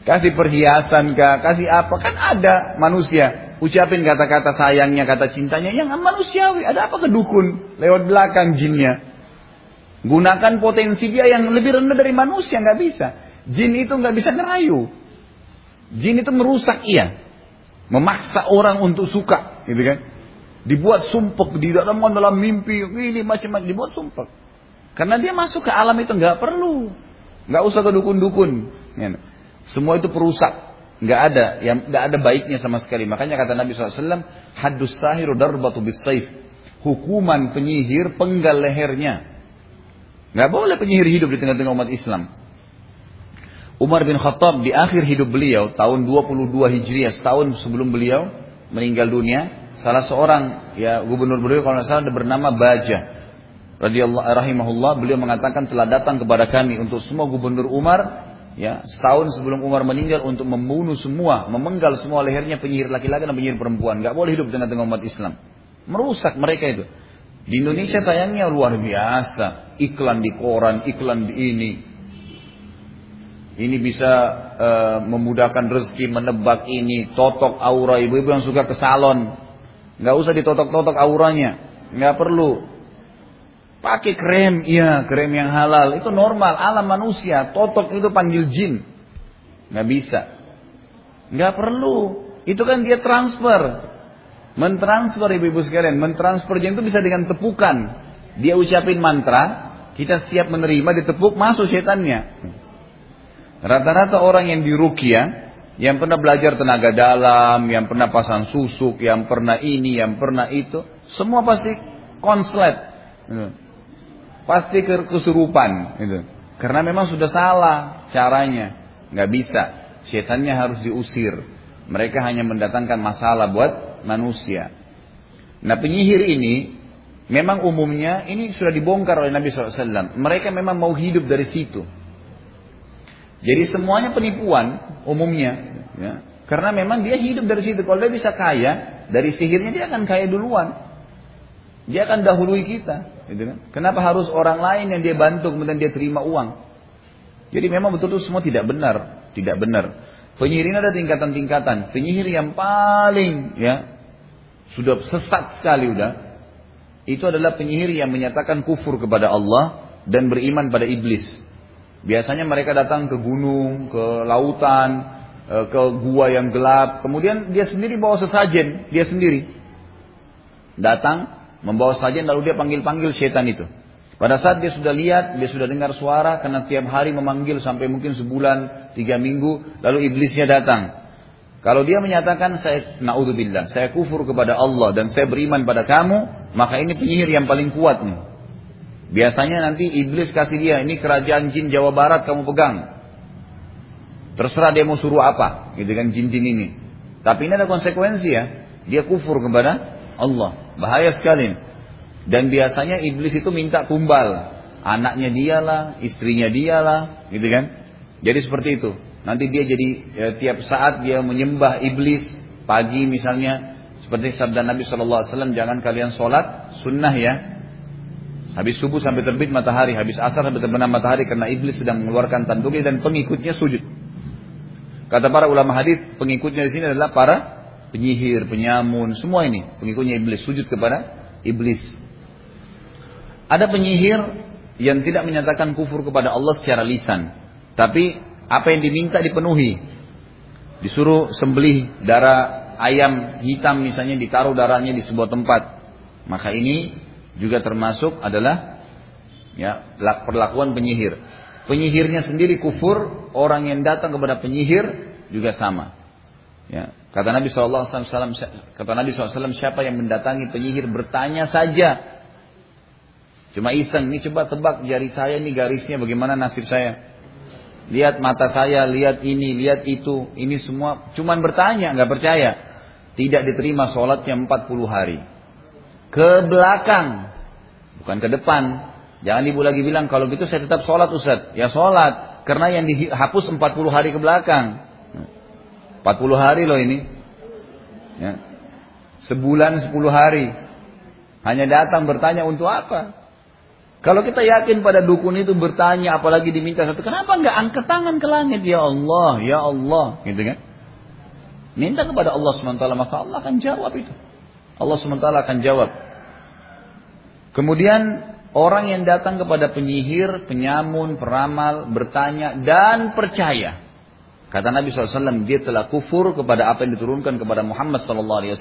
kasih perhiasan kah, kasih apa, kan ada manusia. Ucapin kata-kata sayangnya, kata cintanya, yang manusiawi. Ada apa ke dukun? Lewat belakang jinnya. Gunakan potensi dia yang lebih rendah dari manusia, nggak bisa. Jin itu nggak bisa ngerayu. Jin itu merusak iya. Memaksa orang untuk suka, gitu kan. Dibuat sumpek di dalam dalam mimpi, ini macam-macam dibuat sumpek. Karena dia masuk ke alam itu nggak perlu, nggak usah ke dukun-dukun. Ya. Semua itu perusak, nggak ada, yang nggak ada baiknya sama sekali. Makanya kata Nabi SAW, hadus sahiru darbatu bis saif. Hukuman penyihir penggal lehernya. Nggak boleh penyihir hidup di tengah-tengah umat Islam. Umar bin Khattab di akhir hidup beliau tahun 22 Hijriah setahun sebelum beliau meninggal dunia salah seorang ya gubernur beliau kalau tidak salah bernama Baja radhiyallahu rahimahullah beliau mengatakan telah datang kepada kami untuk semua gubernur Umar ya setahun sebelum Umar meninggal untuk membunuh semua memenggal semua lehernya penyihir laki-laki dan penyihir perempuan. Nggak boleh hidup dengan tengah umat Islam. Merusak mereka itu. Di Indonesia sayangnya luar biasa. Iklan di koran iklan di ini. Ini bisa uh, memudahkan rezeki, menebak ini, totok aura ibu-ibu yang suka ke salon. Nggak usah ditotok-totok auranya, nggak perlu. Pakai krem, iya krem yang halal, itu normal, alam manusia. Totok itu panggil jin, nggak bisa. Nggak perlu, itu kan dia transfer. Mentransfer ibu-ibu sekalian, mentransfer jin itu bisa dengan tepukan. Dia ucapin mantra, kita siap menerima, ditepuk, masuk setannya. Rata-rata orang yang di Rukia, yang pernah belajar tenaga dalam, yang pernah pasang susuk, yang pernah ini, yang pernah itu, semua pasti konslet. Pasti kesurupan. Gitu. Karena memang sudah salah caranya. Nggak bisa. Setannya harus diusir. Mereka hanya mendatangkan masalah buat manusia. Nah penyihir ini memang umumnya ini sudah dibongkar oleh Nabi SAW. Mereka memang mau hidup dari situ. Jadi semuanya penipuan umumnya. Ya. Karena memang dia hidup dari situ. Kalau dia bisa kaya, dari sihirnya dia akan kaya duluan. Dia akan dahului kita. Gitu kan? Kenapa harus orang lain yang dia bantu kemudian dia terima uang? Jadi memang betul-betul semua tidak benar. Tidak benar. Penyihir ini ada tingkatan-tingkatan. Penyihir yang paling ya sudah sesat sekali udah. Itu adalah penyihir yang menyatakan kufur kepada Allah dan beriman pada iblis. Biasanya mereka datang ke gunung, ke lautan, eh, ke gua yang gelap. Kemudian dia sendiri bawa sesajen, dia sendiri. Datang, membawa sesajen lalu dia panggil-panggil setan itu. Pada saat dia sudah lihat, dia sudah dengar suara, karena tiap hari memanggil sampai mungkin sebulan, tiga minggu, lalu iblisnya datang. Kalau dia menyatakan saya naudzubillah, saya kufur kepada Allah dan saya beriman pada kamu, maka ini penyihir yang paling kuat nih. Biasanya nanti iblis kasih dia, ini kerajaan jin Jawa Barat kamu pegang. Terserah dia mau suruh apa, gitu kan jin-jin ini. Tapi ini ada konsekuensi ya. Dia kufur kepada Allah. Bahaya sekali. Dan biasanya iblis itu minta tumbal. Anaknya dialah, istrinya dialah, gitu kan. Jadi seperti itu. Nanti dia jadi ya, tiap saat dia menyembah iblis. Pagi misalnya, seperti sabda Nabi SAW, jangan kalian sholat sunnah ya, Habis subuh sampai terbit matahari, habis asar sampai terbenam matahari karena iblis sedang mengeluarkan tanduknya dan pengikutnya sujud. Kata para ulama hadis, pengikutnya di sini adalah para penyihir, penyamun, semua ini pengikutnya iblis sujud kepada iblis. Ada penyihir yang tidak menyatakan kufur kepada Allah secara lisan, tapi apa yang diminta dipenuhi. Disuruh sembelih darah ayam hitam misalnya ditaruh darahnya di sebuah tempat. Maka ini juga termasuk adalah ya perlakuan penyihir. Penyihirnya sendiri kufur, orang yang datang kepada penyihir juga sama. Ya, kata Nabi SAW, kata Nabi SAW, siapa yang mendatangi penyihir bertanya saja. Cuma iseng, ini coba tebak jari saya ini garisnya bagaimana nasib saya. Lihat mata saya, lihat ini, lihat itu, ini semua cuman bertanya, nggak percaya. Tidak diterima sholatnya 40 hari. Ke belakang. Bukan ke depan. Jangan ibu lagi bilang, kalau gitu saya tetap sholat Ustaz. Ya sholat. Karena yang dihapus 40 hari ke belakang. 40 hari loh ini. Ya. Sebulan 10 hari. Hanya datang bertanya untuk apa? Kalau kita yakin pada dukun itu bertanya apalagi diminta satu, kenapa nggak angkat tangan ke langit ya Allah, ya Allah, gitu kan? Minta kepada Allah SWT maka Allah akan jawab itu. Allah SWT akan jawab. Kemudian orang yang datang kepada penyihir, penyamun, peramal, bertanya dan percaya. Kata Nabi SAW, dia telah kufur kepada apa yang diturunkan kepada Muhammad SAW.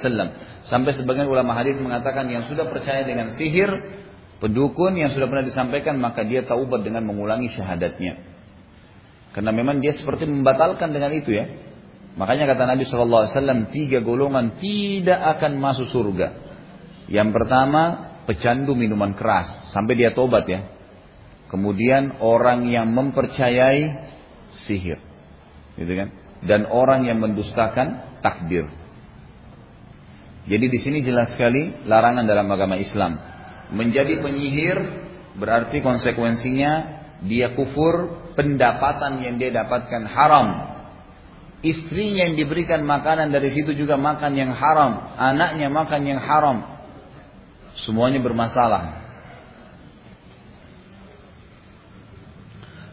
Sampai sebagian ulama hadis mengatakan yang sudah percaya dengan sihir, pendukun yang sudah pernah disampaikan, maka dia taubat dengan mengulangi syahadatnya. Karena memang dia seperti membatalkan dengan itu ya. Makanya kata Nabi SAW, tiga golongan tidak akan masuk surga. Yang pertama, pecandu minuman keras, sampai dia tobat ya. Kemudian orang yang mempercayai sihir gitu kan? Dan orang yang mendustakan takdir. Jadi di sini jelas sekali larangan dalam agama Islam. Menjadi penyihir berarti konsekuensinya dia kufur, pendapatan yang dia dapatkan haram. Istrinya yang diberikan makanan dari situ juga makan yang haram, anaknya makan yang haram. Semuanya bermasalah.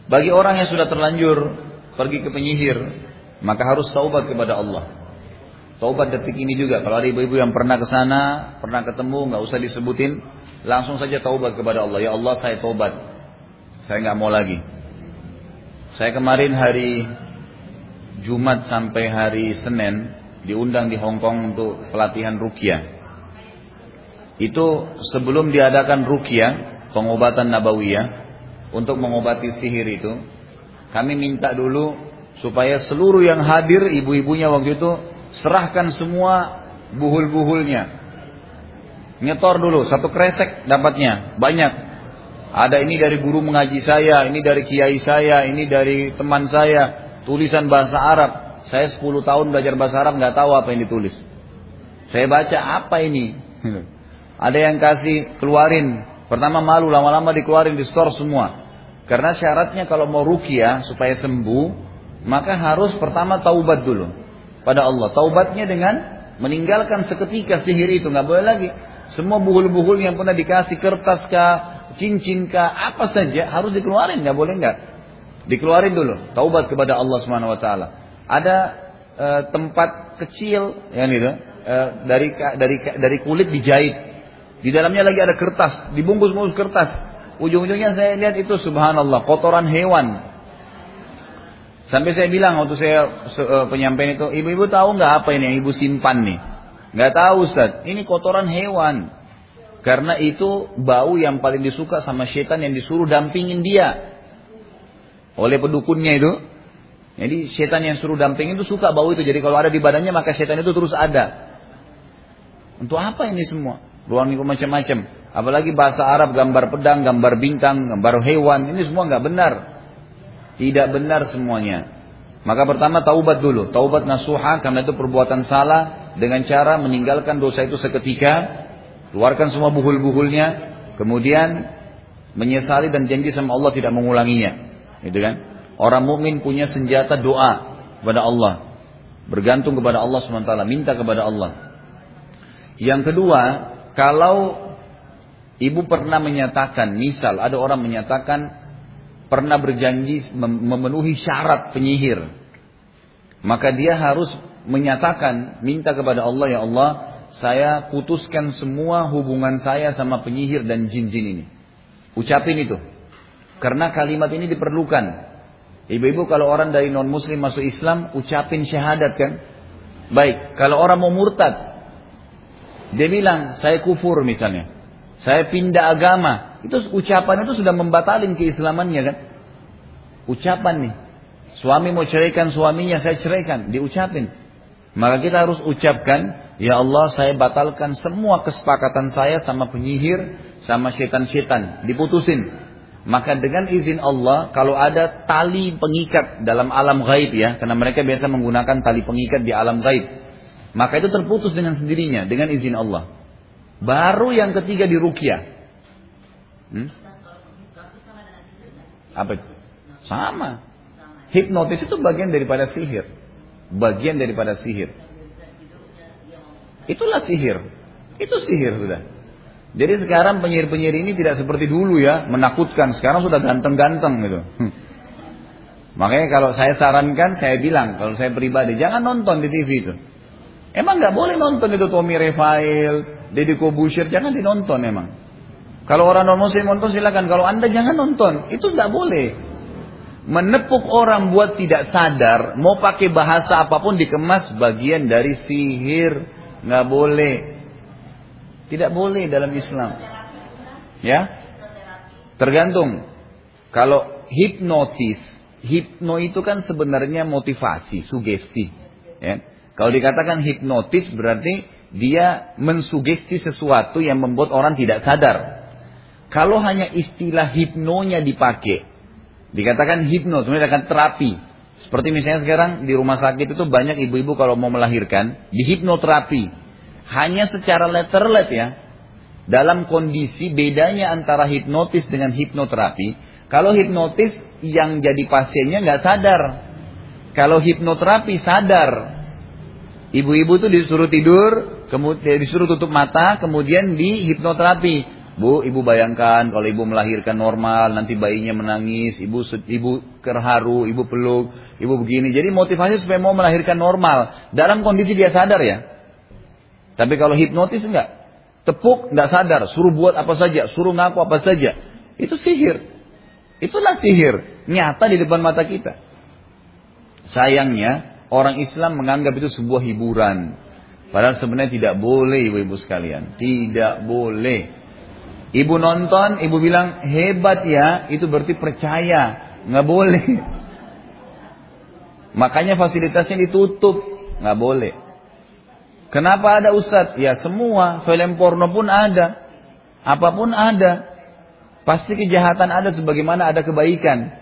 Bagi orang yang sudah terlanjur pergi ke penyihir, maka harus taubat kepada Allah. Taubat detik ini juga. Kalau ada ibu-ibu yang pernah ke sana, pernah ketemu, nggak usah disebutin, langsung saja taubat kepada Allah. Ya Allah, saya taubat. Saya nggak mau lagi. Saya kemarin hari Jumat sampai hari Senin diundang di Hong Kong untuk pelatihan rukyah. Itu sebelum diadakan rukyah, pengobatan nabawiyah untuk mengobati sihir itu, kami minta dulu supaya seluruh yang hadir ibu-ibunya waktu itu serahkan semua buhul-buhulnya. Nyetor dulu satu kresek dapatnya banyak. Ada ini dari guru mengaji saya, ini dari kiai saya, ini dari teman saya, tulisan bahasa Arab. Saya 10 tahun belajar bahasa Arab nggak tahu apa yang ditulis. Saya baca apa ini? Ada yang kasih keluarin. Pertama malu, lama-lama dikeluarin di store semua. Karena syaratnya kalau mau rukia supaya sembuh, maka harus pertama taubat dulu pada Allah. Taubatnya dengan meninggalkan seketika sihir itu, nggak boleh lagi. Semua buhul-buhul yang pernah dikasih kertas kah, cincin kah, apa saja harus dikeluarin, nggak boleh nggak? Dikeluarin dulu, taubat kepada Allah Subhanahu Wa Taala. Ada e, tempat kecil, yang itu, e, dari dari dari kulit dijahit. Di dalamnya lagi ada kertas, dibungkus-bungkus kertas Ujung-ujungnya saya lihat itu subhanallah kotoran hewan. Sampai saya bilang waktu saya uh, penyampaian itu, ibu-ibu tahu nggak apa ini yang ibu simpan nih? Nggak tahu Ustaz, ini kotoran hewan. Karena itu bau yang paling disuka sama setan yang disuruh dampingin dia. Oleh pedukunnya itu. Jadi setan yang suruh dampingin itu suka bau itu. Jadi kalau ada di badannya maka setan itu terus ada. Untuk apa ini semua? Ruang itu macam-macam. Apalagi bahasa Arab gambar pedang, gambar bintang, gambar hewan. Ini semua nggak benar. Tidak benar semuanya. Maka pertama taubat dulu. Taubat nasuha karena itu perbuatan salah. Dengan cara meninggalkan dosa itu seketika. Keluarkan semua buhul-buhulnya. Kemudian menyesali dan janji sama Allah tidak mengulanginya. Gitu kan? Orang mukmin punya senjata doa kepada Allah. Bergantung kepada Allah SWT. Minta kepada Allah. Yang kedua, kalau Ibu pernah menyatakan, misal ada orang menyatakan pernah berjanji memenuhi syarat penyihir. Maka dia harus menyatakan, minta kepada Allah, ya Allah, saya putuskan semua hubungan saya sama penyihir dan jin-jin ini. Ucapin itu. Karena kalimat ini diperlukan. Ibu-ibu kalau orang dari non-muslim masuk Islam, ucapin syahadat kan? Baik, kalau orang mau murtad, dia bilang, saya kufur misalnya. Saya pindah agama. Itu ucapan itu sudah membatalin keislamannya kan. Ucapan nih. Suami mau ceraikan suaminya, saya ceraikan. Diucapin. Maka kita harus ucapkan, Ya Allah saya batalkan semua kesepakatan saya sama penyihir, sama setan-setan. Diputusin. Maka dengan izin Allah, kalau ada tali pengikat dalam alam gaib ya, karena mereka biasa menggunakan tali pengikat di alam gaib, maka itu terputus dengan sendirinya, dengan izin Allah. Baru yang ketiga di rukyah. Hmm? Apa? Sama. Hipnotis itu bagian daripada sihir. Bagian daripada sihir. Itulah sihir. Itu sihir sudah. Jadi sekarang penyihir-penyihir ini tidak seperti dulu ya, menakutkan. Sekarang sudah ganteng-ganteng gitu. Hmm. Makanya kalau saya sarankan, saya bilang, kalau saya pribadi, jangan nonton di TV itu. Emang nggak boleh nonton itu Tommy Refail, Deddy Kobusier, jangan dinonton emang. Kalau orang non muslim nonton silakan, kalau anda jangan nonton, itu nggak boleh. Menepuk orang buat tidak sadar, mau pakai bahasa apa pun dikemas bagian dari sihir, nggak boleh. Tidak boleh dalam Islam. Ya, tergantung. Kalau hipnotis, hipno itu kan sebenarnya motivasi, sugesti. Ya. Kalau dikatakan hipnotis berarti dia mensugesti sesuatu yang membuat orang tidak sadar. Kalau hanya istilah hipnonya dipakai, dikatakan hipno, kemudian akan terapi. Seperti misalnya sekarang di rumah sakit itu banyak ibu-ibu kalau mau melahirkan, di hipnoterapi. Hanya secara letterlet ya. Dalam kondisi bedanya antara hipnotis dengan hipnoterapi. Kalau hipnotis yang jadi pasiennya nggak sadar. Kalau hipnoterapi sadar, Ibu-ibu tuh disuruh tidur, kemudian disuruh tutup mata, kemudian di hipnoterapi. Bu, ibu bayangkan kalau ibu melahirkan normal, nanti bayinya menangis, ibu ibu terharu, ibu peluk, ibu begini. Jadi motivasi supaya mau melahirkan normal dalam kondisi dia sadar ya. Tapi kalau hipnotis enggak, tepuk enggak sadar, suruh buat apa saja, suruh ngaku apa saja, itu sihir. Itulah sihir, nyata di depan mata kita. Sayangnya Orang Islam menganggap itu sebuah hiburan. Padahal sebenarnya tidak boleh ibu-ibu sekalian. Tidak boleh. Ibu nonton, ibu bilang hebat ya, itu berarti percaya. Nggak boleh. Makanya fasilitasnya ditutup. Nggak boleh. Kenapa ada ustadz? Ya semua, film porno pun ada. Apa pun ada. Pasti kejahatan ada sebagaimana ada kebaikan.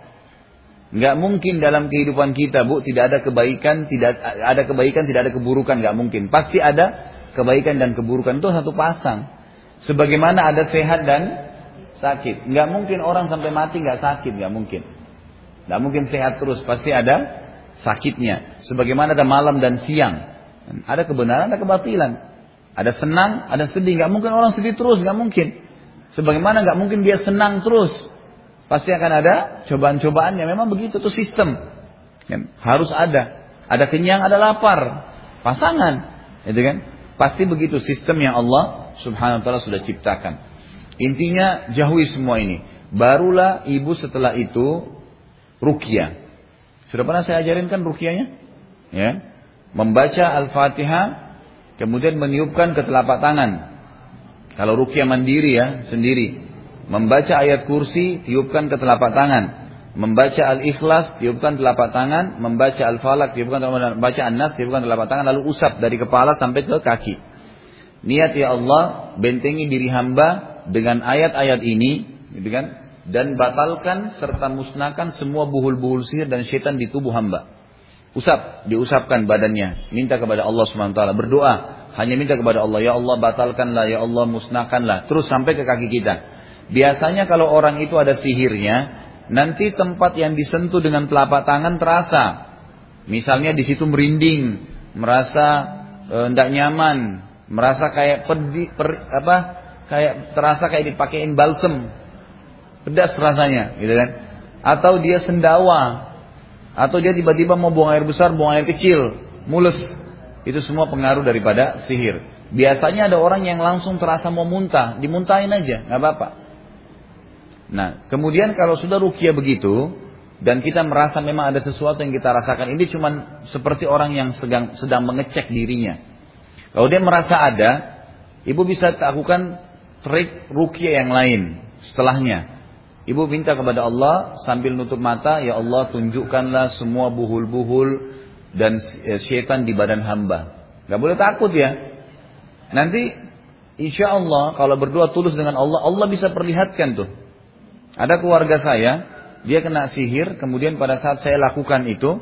Nggak mungkin dalam kehidupan kita, Bu, tidak ada kebaikan, tidak ada kebaikan, tidak ada keburukan, nggak mungkin. Pasti ada kebaikan dan keburukan itu satu pasang. Sebagaimana ada sehat dan sakit. Nggak mungkin orang sampai mati nggak sakit, nggak mungkin. Nggak mungkin sehat terus, pasti ada sakitnya. Sebagaimana ada malam dan siang. Ada kebenaran, ada kebatilan. Ada senang, ada sedih. Nggak mungkin orang sedih terus, nggak mungkin. Sebagaimana nggak mungkin dia senang terus. Pasti akan ada cobaan-cobaannya. Memang begitu tuh sistem. Ya, harus ada. Ada kenyang, ada lapar. Pasangan. Gitu kan? Pasti begitu sistem yang Allah subhanahu wa ta'ala sudah ciptakan. Intinya jauhi semua ini. Barulah ibu setelah itu rukyah. Sudah pernah saya ajarin kan rukyahnya? Ya. Membaca Al-Fatihah, kemudian meniupkan ke telapak tangan. Kalau rukyah mandiri ya, sendiri. Membaca ayat kursi, tiupkan ke telapak tangan. Membaca al-ikhlas, tiupkan telapak tangan. Membaca al-falak, tiupkan telapak tangan. Membaca an-nas, tiupkan telapak tangan. Lalu usap dari kepala sampai ke kaki. Niat ya Allah, bentengi diri hamba dengan ayat-ayat ini. Gitu kan? Dan batalkan serta musnahkan semua buhul-buhul sihir dan syaitan di tubuh hamba. Usap, diusapkan badannya. Minta kepada Allah SWT. Berdoa. Hanya minta kepada Allah. Ya Allah batalkanlah, Ya Allah musnahkanlah. Terus sampai ke kaki kita. Biasanya kalau orang itu ada sihirnya, nanti tempat yang disentuh dengan telapak tangan terasa. Misalnya di situ merinding, merasa tidak e, nyaman, merasa kayak pedi, per, apa, kayak terasa kayak dipakein balsem, pedas rasanya, gitu kan? Atau dia sendawa, atau dia tiba-tiba mau buang air besar, buang air kecil, mules. Itu semua pengaruh daripada sihir. Biasanya ada orang yang langsung terasa mau muntah, dimuntahin aja, nggak apa-apa. Nah, kemudian kalau sudah rukia begitu dan kita merasa memang ada sesuatu yang kita rasakan, ini cuma seperti orang yang sedang sedang mengecek dirinya. Kalau dia merasa ada, ibu bisa lakukan trik rukia yang lain setelahnya. Ibu minta kepada Allah sambil nutup mata, ya Allah tunjukkanlah semua buhul-buhul dan eh, syaitan di badan hamba. Gak boleh takut ya. Nanti insya Allah kalau berdoa tulus dengan Allah, Allah bisa perlihatkan tuh ada keluarga saya, dia kena sihir, kemudian pada saat saya lakukan itu,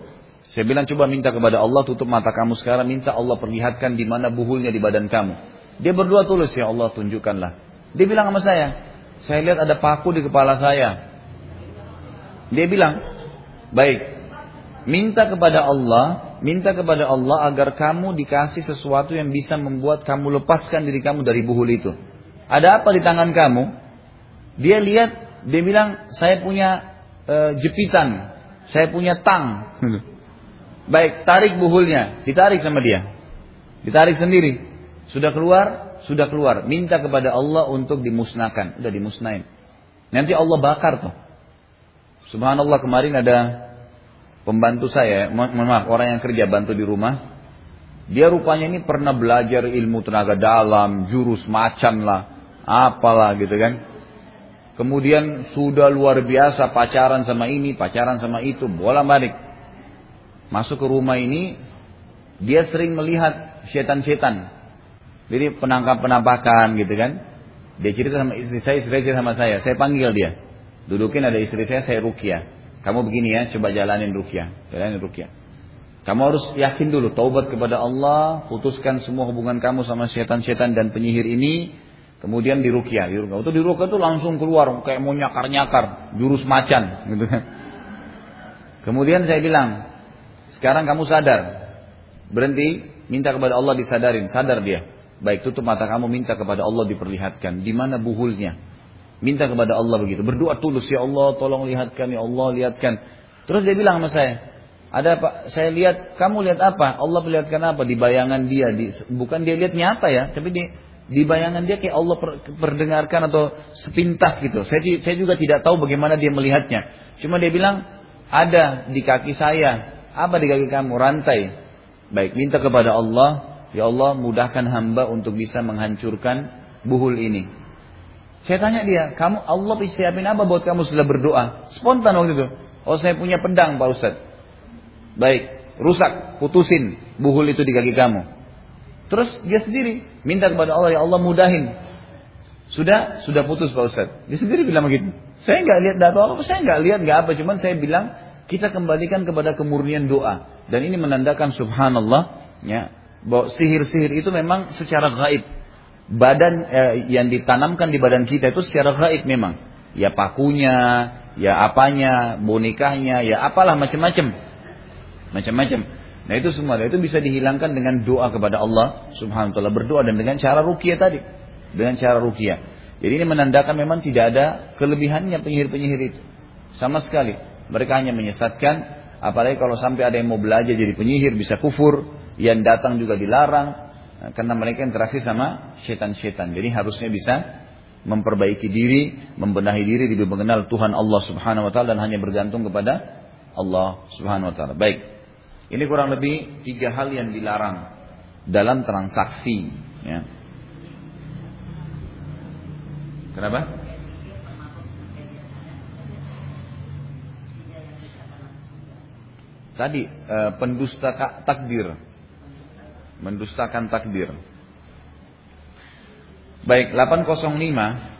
saya bilang coba minta kepada Allah tutup mata kamu sekarang, minta Allah perlihatkan di mana buhulnya di badan kamu. Dia berdua tulus ya Allah tunjukkanlah. Dia bilang sama saya, saya lihat ada paku di kepala saya. Dia bilang, baik, minta kepada Allah minta kepada Allah agar kamu dikasih sesuatu yang bisa membuat kamu lepaskan diri kamu dari buhul itu. Ada apa di tangan kamu? Dia lihat, dia bilang, saya punya e, jepitan, saya punya tang. Baik, tarik buhulnya, ditarik sama dia. Ditarik sendiri. Sudah keluar, sudah keluar. Minta kepada Allah untuk dimusnahkan. Udah dimusnahin. Nanti Allah bakar tuh. Subhanallah kemarin ada pembantu saya, mohon maaf, orang yang kerja bantu di rumah. Dia rupanya ini pernah belajar ilmu tenaga dalam, jurus macan lah, apalah gitu kan. Kemudian sudah luar biasa pacaran sama ini, pacaran sama itu, bola balik. Masuk ke rumah ini, dia sering melihat setan-setan. Jadi penangkap-penampakan gitu kan. Dia cerita sama istri saya, istri cerita sama saya. Saya panggil dia. Dudukin ada istri saya, saya rukia. Kamu begini ya, coba jalanin rukia. Jalanin rukia. Kamu harus yakin dulu, taubat kepada Allah, putuskan semua hubungan kamu sama setan-setan dan penyihir ini, kemudian di rukia. Di rukia. Itu di rukia itu langsung keluar, kayak mau nyakar-nyakar, jurus macan. Gitu kan. Kemudian saya bilang, sekarang kamu sadar, berhenti, minta kepada Allah disadarin, sadar dia. Baik tutup mata kamu minta kepada Allah diperlihatkan di mana buhulnya. Minta kepada Allah begitu. Berdoa tulus ya Allah tolong lihatkan ya Allah lihatkan. Terus dia bilang sama saya, ada apa? Saya lihat kamu lihat apa? Allah perlihatkan apa di bayangan dia? Di, bukan dia lihat nyata ya, tapi di di bayangan dia kayak Allah per, perdengarkan atau sepintas gitu. Saya saya juga tidak tahu bagaimana dia melihatnya. Cuma dia bilang ada di kaki saya. Apa di kaki kamu? Rantai. Baik, minta kepada Allah Ya Allah mudahkan hamba untuk bisa menghancurkan buhul ini. Saya tanya dia, kamu Allah siapin apa buat kamu setelah berdoa? Spontan waktu itu. Oh saya punya pedang Pak Ustaz. Baik, rusak, putusin buhul itu di kaki kamu. Terus dia sendiri minta kepada Allah, ya Allah mudahin. Sudah, sudah putus Pak Ustaz. Dia sendiri bilang begitu. Saya nggak lihat data apa, saya nggak lihat nggak apa, cuman saya bilang kita kembalikan kepada kemurnian doa. Dan ini menandakan subhanallah, ya, bahwa sihir-sihir itu memang secara gaib. Badan eh, yang ditanamkan di badan kita itu secara gaib memang. Ya pakunya, ya apanya, bonekahnya, ya apalah macam-macam. Macam-macam. Nah itu semua, itu bisa dihilangkan dengan doa kepada Allah subhanahu wa ta'ala. Berdoa dan dengan cara rukia tadi. Dengan cara rukia. Jadi ini menandakan memang tidak ada kelebihannya penyihir-penyihir itu. Sama sekali. Mereka hanya menyesatkan. Apalagi kalau sampai ada yang mau belajar jadi penyihir bisa kufur yang datang juga dilarang eh, karena mereka interaksi sama setan-setan. Jadi harusnya bisa memperbaiki diri, membenahi diri, lebih mengenal Tuhan Allah Subhanahu wa taala dan hanya bergantung kepada Allah Subhanahu wa taala. Baik. Ini kurang lebih tiga hal yang dilarang dalam transaksi, ya. Kenapa? Tadi eh, pendusta takdir mendustakan takdir. Baik, 805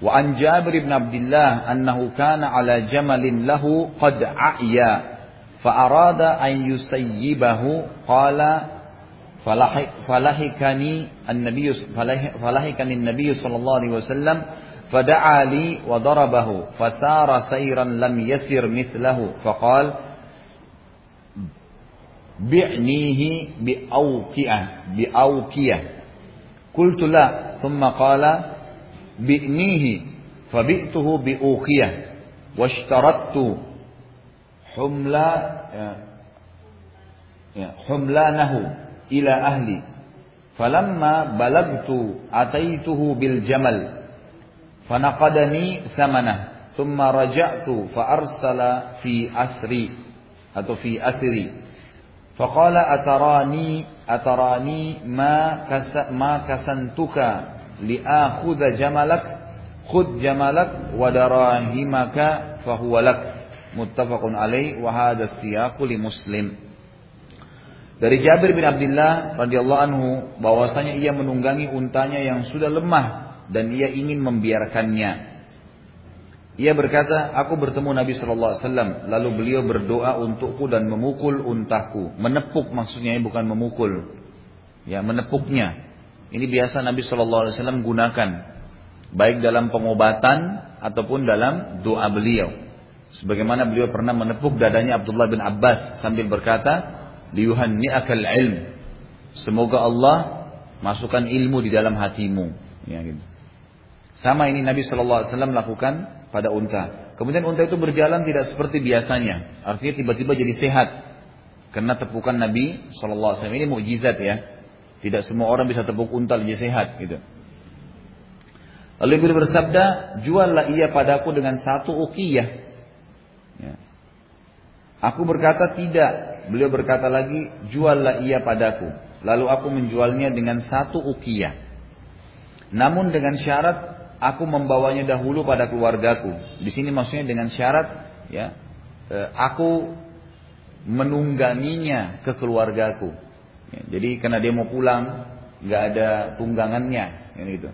Wa bin Abdullah annahu kana ala jamalin lahu qad a'ya fa arada an yusayyibahu qala falahikani an-nabiy falahikani an-nabiy sallallahu alaihi wasallam فدعا لي وضربه فسار سيرا لم يسر مثله فقال bi'nihi bi'awqiyah bi'awqiyah qultu la thumma qala bi'nihi fabi'tuhu bi'uqiyah washtarattu humla ya, ya humlanahu ila ahli. Falamma balagtu ataituhu bil jamal. Fanaqadani samana thumma raja'tu fa arsala fi asri atau fi asri. Faqala atarani atarani ma kas ma kasantuka li akhudha jamalak khudh jamalak wa darahimaka fa huwa lak muttafaqun alaih wa hadha siyaqu li muslim dari Jabir bin Abdullah radhiyallahu anhu bahwasanya ia menunggangi untanya yang sudah lemah dan ia ingin membiarkannya ia berkata, aku bertemu Nabi saw. Alaihi Wasallam, lalu beliau berdoa untukku dan memukul untaku, menepuk maksudnya bukan memukul, ya menepuknya. Ini biasa Nabi saw Alaihi Wasallam gunakan, baik dalam pengobatan ataupun dalam doa beliau. Sebagaimana beliau pernah menepuk dadanya Abdullah bin Abbas sambil berkata, "Liyuhanni'akal ilm." Semoga Allah masukkan ilmu di dalam hatimu. Ya, gitu. Sama ini Nabi Shallallahu Alaihi Wasallam lakukan pada unta. Kemudian unta itu berjalan tidak seperti biasanya. Artinya tiba-tiba jadi sehat. Karena tepukan Nabi Shallallahu Alaihi Wasallam ini mukjizat ya. Tidak semua orang bisa tepuk unta jadi sehat gitu. Lalu beliau bersabda, juallah ia padaku dengan satu ukiyah. Aku berkata tidak. Beliau berkata lagi, juallah ia padaku. Lalu aku menjualnya dengan satu ukiyah. Namun dengan syarat aku membawanya dahulu pada keluargaku. Di sini maksudnya dengan syarat ya, eh, aku menungganginya ke keluargaku. Ya, jadi karena dia mau pulang, nggak ada tunggangannya, ya, gitu.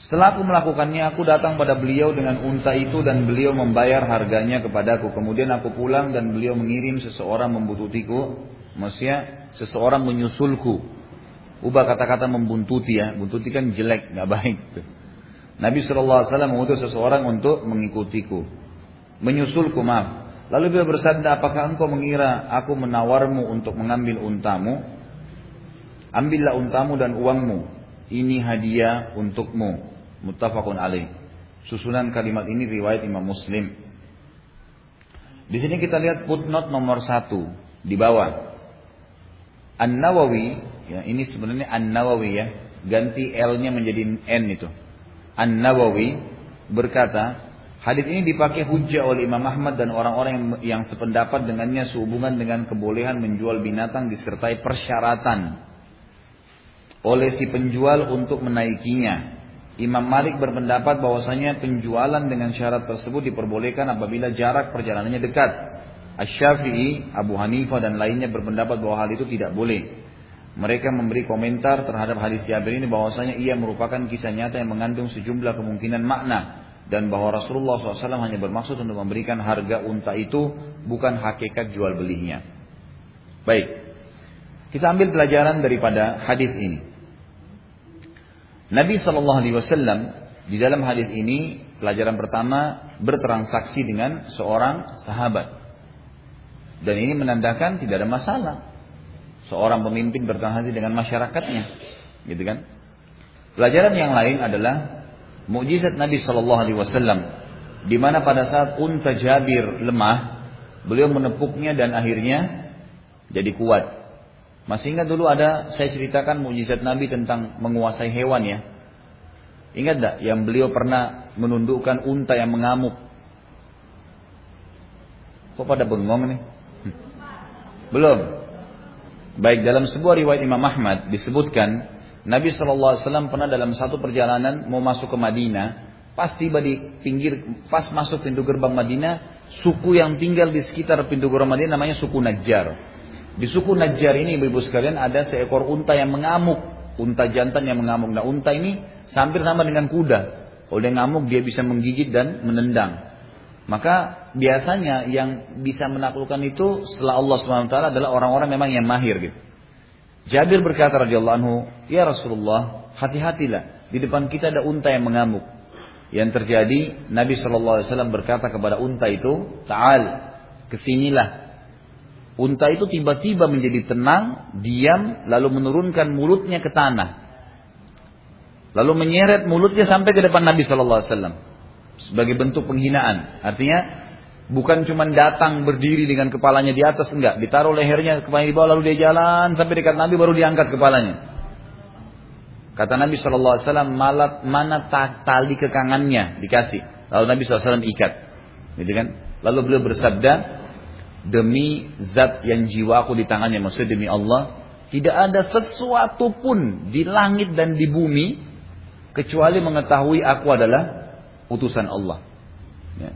Setelah aku melakukannya, aku datang pada beliau dengan unta itu dan beliau membayar harganya kepadaku. Kemudian aku pulang dan beliau mengirim seseorang membuntuti-ku, Maksudnya seseorang menyusulku. Ubah kata-kata membuntuti ya. Buntuti kan jelek, nggak baik. Nabi SAW mengutus seseorang untuk mengikutiku. Menyusulku, maaf. Lalu beliau bersabda, apakah engkau mengira aku menawarmu untuk mengambil untamu? Ambillah untamu dan uangmu. Ini hadiah untukmu. Muttafaqun alaih. Susunan kalimat ini riwayat Imam Muslim. Di sini kita lihat footnote nomor satu di bawah. An Nawawi, ya ini sebenarnya An Nawawi ya, ganti L-nya menjadi N itu. An Nawawi berkata, hadis ini dipakai hujah oleh Imam Ahmad dan orang-orang yang, yang sependapat dengannya sehubungan dengan kebolehan menjual binatang disertai persyaratan oleh si penjual untuk menaikinya. Imam Malik berpendapat bahwasanya penjualan dengan syarat tersebut diperbolehkan apabila jarak perjalanannya dekat. Asy-Syafi'i, Abu Hanifah dan lainnya berpendapat bahwa hal itu tidak boleh. Mereka memberi komentar terhadap hadis Jabir ini bahwasanya ia merupakan kisah nyata yang mengandung sejumlah kemungkinan makna dan bahwa Rasulullah SAW hanya bermaksud untuk memberikan harga unta itu bukan hakikat jual belinya. Baik, kita ambil pelajaran daripada hadis ini. Nabi Shallallahu Alaihi Wasallam di dalam hadis ini pelajaran pertama bertransaksi dengan seorang sahabat dan ini menandakan tidak ada masalah seorang pemimpin bertransaksi dengan masyarakatnya, gitu kan? Pelajaran yang lain adalah mukjizat Nabi Shallallahu Alaihi Wasallam di mana pada saat unta Jabir lemah, beliau menepuknya dan akhirnya jadi kuat. Masih ingat dulu ada saya ceritakan mujizat Nabi tentang menguasai hewan ya. Ingat tak yang beliau pernah menundukkan unta yang mengamuk? Kok pada bengong nih? Hmm. Belum. Baik dalam sebuah riwayat Imam Ahmad disebutkan Nabi SAW pernah dalam satu perjalanan mau masuk ke Madinah, pas tiba di pinggir, pas masuk pintu gerbang Madinah, suku yang tinggal di sekitar pintu gerbang Madinah namanya suku Najjar. Di suku Najjar ini ibu-ibu sekalian ada seekor unta yang mengamuk. Unta jantan yang mengamuk. Nah unta ini hampir sama dengan kuda. Kalau dia ngamuk dia bisa menggigit dan menendang. Maka biasanya yang bisa menaklukkan itu setelah Allah SWT adalah orang-orang memang yang mahir gitu. Jabir berkata radhiyallahu anhu, "Ya Rasulullah, hati-hatilah. Di depan kita ada unta yang mengamuk." Yang terjadi, Nabi SAW berkata kepada unta itu, "Ta'al, ke sinilah." Unta itu tiba-tiba menjadi tenang, diam, lalu menurunkan mulutnya ke tanah. Lalu menyeret mulutnya sampai ke depan Nabi Wasallam sebagai bentuk penghinaan. Artinya bukan cuma datang berdiri dengan kepalanya di atas, enggak. Ditaruh lehernya kepalanya di bawah lalu dia jalan sampai dekat Nabi baru diangkat kepalanya. Kata Nabi Shallallahu Alaihi Wasallam, mana tali kekangannya dikasih. Lalu Nabi SAW ikat, gitu kan? Lalu beliau bersabda, demi zat yang jiwaku di tangannya maksudnya demi Allah tidak ada sesuatu pun di langit dan di bumi kecuali mengetahui aku adalah utusan Allah. Ya.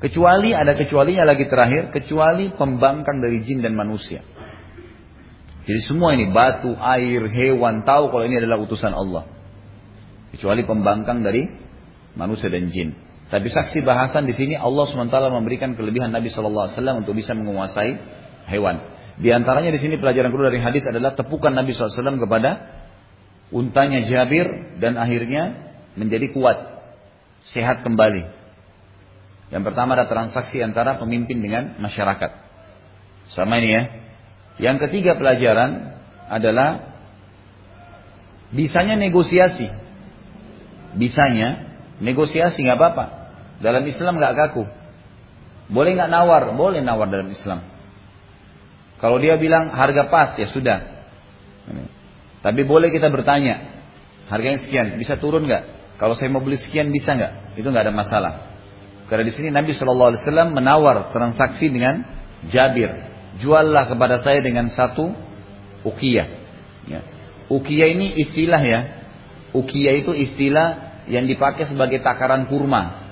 kecuali ada kecualinya lagi terakhir kecuali pembangkang dari jin dan manusia. Jadi semua ini batu air hewan tahu kalau ini adalah utusan Allah. Kecuali pembangkang dari manusia dan jin tapi saksi bahasan di sini Allah SWT memberikan kelebihan Nabi SAW untuk bisa menguasai hewan. Di antaranya di sini pelajaran kedua dari hadis adalah tepukan Nabi SAW kepada untanya Jabir dan akhirnya menjadi kuat, sehat kembali. Yang pertama ada transaksi antara pemimpin dengan masyarakat. Sama ini ya. Yang ketiga pelajaran adalah bisanya negosiasi. Bisanya negosiasi nggak apa-apa. Dalam Islam nggak kaku. Boleh nggak nawar? Boleh nawar dalam Islam. Kalau dia bilang harga pas ya sudah. Tapi boleh kita bertanya, harganya sekian, bisa turun nggak? Kalau saya mau beli sekian bisa nggak? Itu nggak ada masalah. Karena di sini Nabi Shallallahu Alaihi Wasallam menawar transaksi dengan Jabir, juallah kepada saya dengan satu ukiyah. Ya. Ukiyah ini istilah ya. Ukiyah itu istilah yang dipakai sebagai takaran kurma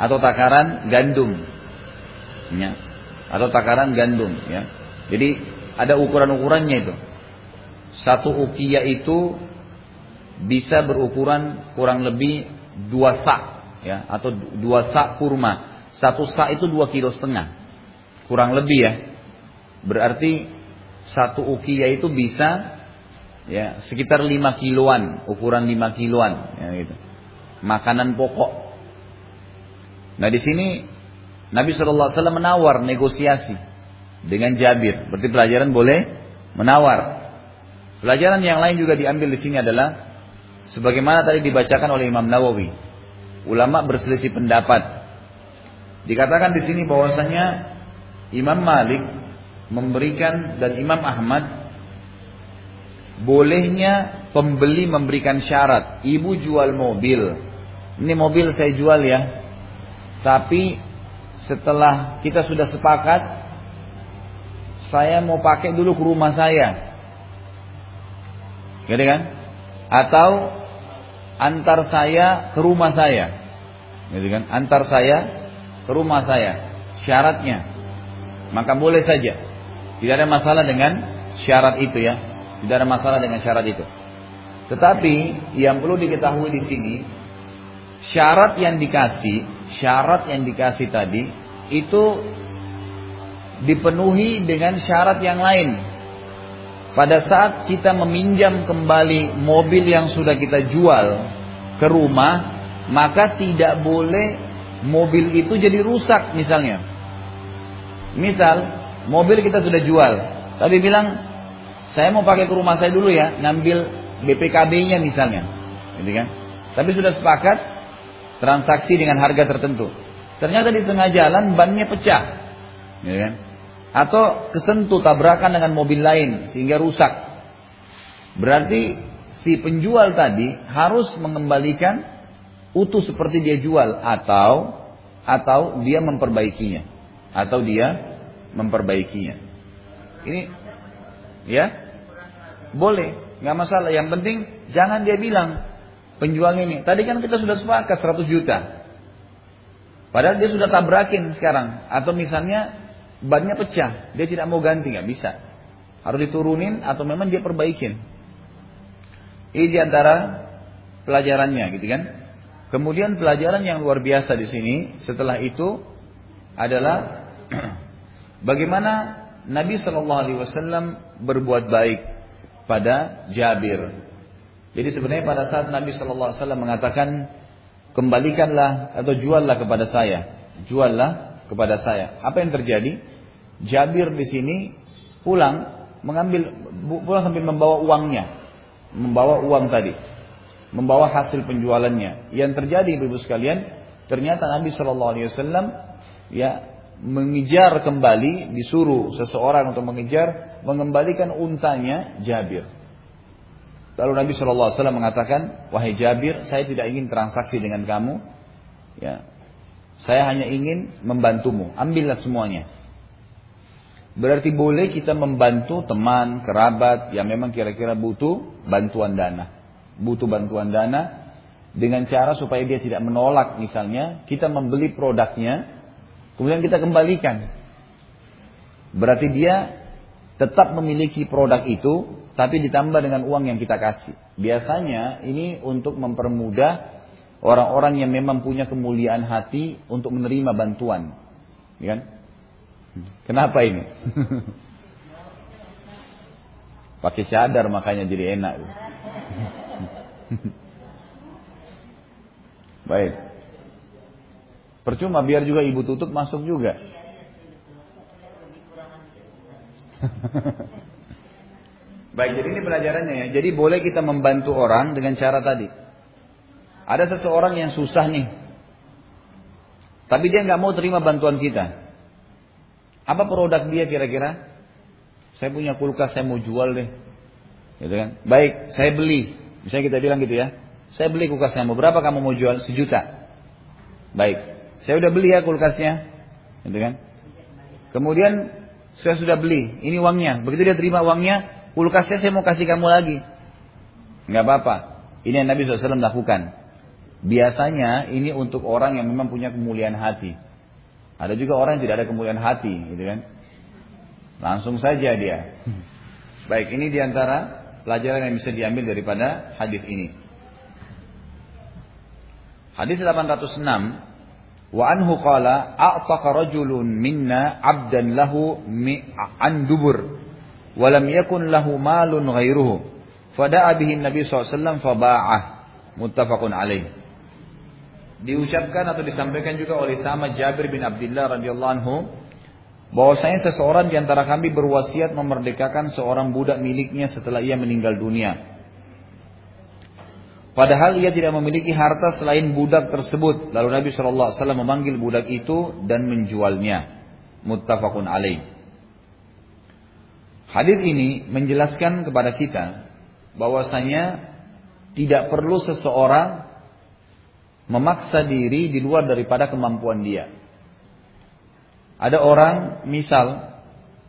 atau takaran gandum, ya. atau takaran gandum. Ya. Jadi ada ukuran-ukurannya itu. Satu ukiyah itu bisa berukuran kurang lebih dua sak ya atau dua sak kurma. Satu sak itu dua kilo setengah, kurang lebih ya. Berarti satu ukiya itu bisa ya sekitar lima kiloan, ukuran lima kiloan, ya gitu. Makanan pokok. Nah di sini Nabi Shallallahu Alaihi Wasallam menawar negosiasi dengan Jabir. Berarti pelajaran boleh menawar. Pelajaran yang lain juga diambil di sini adalah sebagaimana tadi dibacakan oleh Imam Nawawi ulama berselisih pendapat. Dikatakan di sini bahwasanya Imam Malik memberikan dan Imam Ahmad bolehnya pembeli memberikan syarat. Ibu jual mobil. Ini mobil saya jual ya. Tapi setelah kita sudah sepakat saya mau pakai dulu ke rumah saya. Gitu kan? Atau antar saya ke rumah saya. Gitu kan? Antar saya ke rumah saya. Syaratnya. Maka boleh saja. Tidak ada masalah dengan syarat itu ya. Tidak ada masalah dengan syarat itu. Tetapi yang perlu diketahui di sini syarat yang dikasih, syarat yang dikasih tadi itu dipenuhi dengan syarat yang lain. Pada saat kita meminjam kembali mobil yang sudah kita jual ke rumah, maka tidak boleh mobil itu jadi rusak misalnya. Misal, mobil kita sudah jual, tapi bilang saya mau pakai ke rumah saya dulu ya, ngambil BPKB-nya misalnya. Gitu kan? Tapi sudah sepakat transaksi dengan harga tertentu. Ternyata di tengah jalan bannya pecah. Gitu kan? atau kesentuh tabrakan dengan mobil lain sehingga rusak. Berarti si penjual tadi harus mengembalikan utuh seperti dia jual atau atau dia memperbaikinya atau dia memperbaikinya. Ini ya boleh nggak masalah. Yang penting jangan dia bilang penjual ini tadi kan kita sudah sepakat 100 juta. Padahal dia sudah tabrakin sekarang atau misalnya bannya pecah, dia tidak mau ganti, nggak bisa. Harus diturunin atau memang dia perbaikin. Ini di antara pelajarannya, gitu kan? Kemudian pelajaran yang luar biasa di sini setelah itu adalah bagaimana Nabi Shallallahu Alaihi Wasallam berbuat baik pada Jabir. Jadi sebenarnya pada saat Nabi Shallallahu Alaihi Wasallam mengatakan kembalikanlah atau juallah kepada saya, juallah kepada saya. Apa yang terjadi? Jabir di sini pulang mengambil pulang sambil membawa uangnya, membawa uang tadi, membawa hasil penjualannya. Yang terjadi ibu sekalian, ternyata Nabi Shallallahu Alaihi Wasallam ya mengejar kembali, disuruh seseorang untuk mengejar, mengembalikan untanya Jabir. Lalu Nabi Wasallam mengatakan, wahai Jabir, saya tidak ingin transaksi dengan kamu. Ya, saya hanya ingin membantumu. Ambillah semuanya. Berarti boleh kita membantu teman, kerabat yang memang kira-kira butuh bantuan dana. Butuh bantuan dana dengan cara supaya dia tidak menolak misalnya kita membeli produknya kemudian kita kembalikan. Berarti dia tetap memiliki produk itu tapi ditambah dengan uang yang kita kasih. Biasanya ini untuk mempermudah orang-orang yang memang punya kemuliaan hati untuk menerima bantuan. Ya kan? Kenapa ini? Pakai sadar makanya jadi enak. Baik. Percuma biar juga ibu tutup masuk juga. Baik, jadi ini pelajarannya ya. Jadi boleh kita membantu orang dengan cara tadi. Ada seseorang yang susah nih. Tapi dia nggak mau terima bantuan kita. Apa produk dia kira-kira? Saya punya kulkas, saya mau jual deh. Gitu kan? Baik, saya beli. Misalnya kita bilang gitu ya. Saya beli kulkasnya, mau berapa kamu mau jual? Sejuta. Baik, saya udah beli ya kulkasnya. Gitu kan? Kemudian saya sudah beli, ini uangnya. Begitu dia terima uangnya, kulkasnya saya mau kasih kamu lagi. Nggak apa-apa. Ini yang Nabi SAW lakukan. Biasanya ini untuk orang yang memang punya kemuliaan hati. Ada juga orang yang tidak ada kemuliaan hati, gitu kan? Langsung saja dia. Baik, ini di antara pelajaran yang bisa diambil daripada hadis ini. Hadis 806 Wa anhu qala a'taqa rajulun minna 'abdan lahu an dubur wa lam yakun lahu malun ghairuhu fada'a bihi Nabi SAW faba'ah muttafaqun alaih diucapkan atau disampaikan juga oleh sama Jabir bin Abdullah radhiyallahu anhu bahwasanya seseorang di antara kami berwasiat memerdekakan seorang budak miliknya setelah ia meninggal dunia. Padahal ia tidak memiliki harta selain budak tersebut. Lalu Nabi Wasallam memanggil budak itu dan menjualnya. Muttafaqun alaih. Hadis ini menjelaskan kepada kita bahwasanya tidak perlu seseorang memaksa diri di luar daripada kemampuan dia. Ada orang misal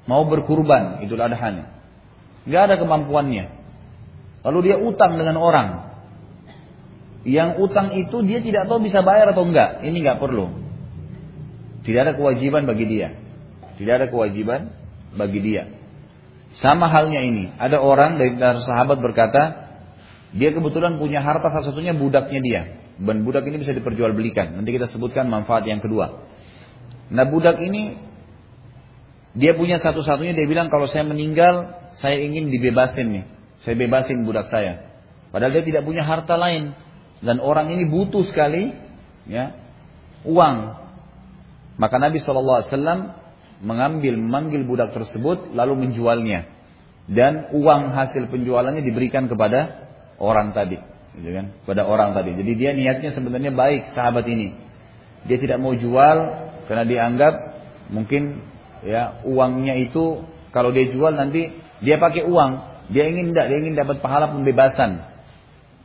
mau berkurban Idul Adha nggak ada kemampuannya. Lalu dia utang dengan orang. Yang utang itu dia tidak tahu bisa bayar atau enggak. Ini nggak perlu. Tidak ada kewajiban bagi dia. Tidak ada kewajiban bagi dia. Sama halnya ini. Ada orang dari sahabat berkata, dia kebetulan punya harta salah satunya budaknya dia. Dan budak ini bisa diperjualbelikan. Nanti kita sebutkan manfaat yang kedua. Nah budak ini dia punya satu-satunya dia bilang kalau saya meninggal saya ingin dibebasin nih. Saya bebasin budak saya. Padahal dia tidak punya harta lain dan orang ini butuh sekali ya uang. Maka Nabi SAW mengambil memanggil budak tersebut lalu menjualnya. Dan uang hasil penjualannya diberikan kepada orang tadi gitu kan? Pada orang tadi. Jadi dia niatnya sebenarnya baik sahabat ini. Dia tidak mau jual karena dianggap mungkin ya uangnya itu kalau dia jual nanti dia pakai uang. Dia ingin tidak dia ingin dapat pahala pembebasan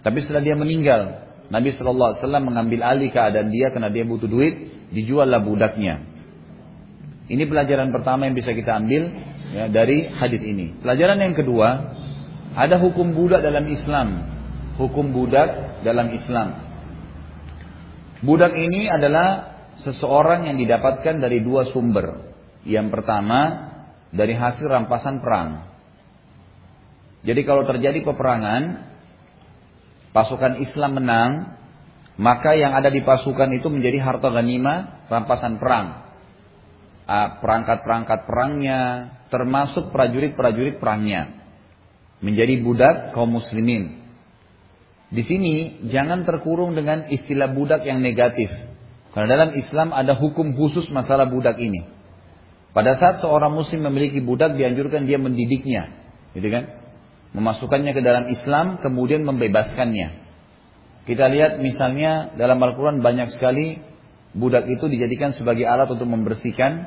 tapi setelah dia meninggal Nabi Shallallahu Alaihi Wasallam mengambil alih keadaan dia karena dia butuh duit dijuallah budaknya ini pelajaran pertama yang bisa kita ambil ya, dari hadis ini pelajaran yang kedua ada hukum budak dalam Islam hukum budak dalam Islam. Budak ini adalah seseorang yang didapatkan dari dua sumber. Yang pertama dari hasil rampasan perang. Jadi kalau terjadi peperangan, pasukan Islam menang, maka yang ada di pasukan itu menjadi harta ganima rampasan perang. Ah, perangkat-perangkat perangnya, termasuk prajurit-prajurit perangnya. Menjadi budak kaum muslimin. Di sini jangan terkurung dengan istilah budak yang negatif. Karena dalam Islam ada hukum khusus masalah budak ini. Pada saat seorang muslim memiliki budak dianjurkan dia mendidiknya. Gitu kan? Memasukkannya ke dalam Islam kemudian membebaskannya. Kita lihat misalnya dalam Al-Quran banyak sekali budak itu dijadikan sebagai alat untuk membersihkan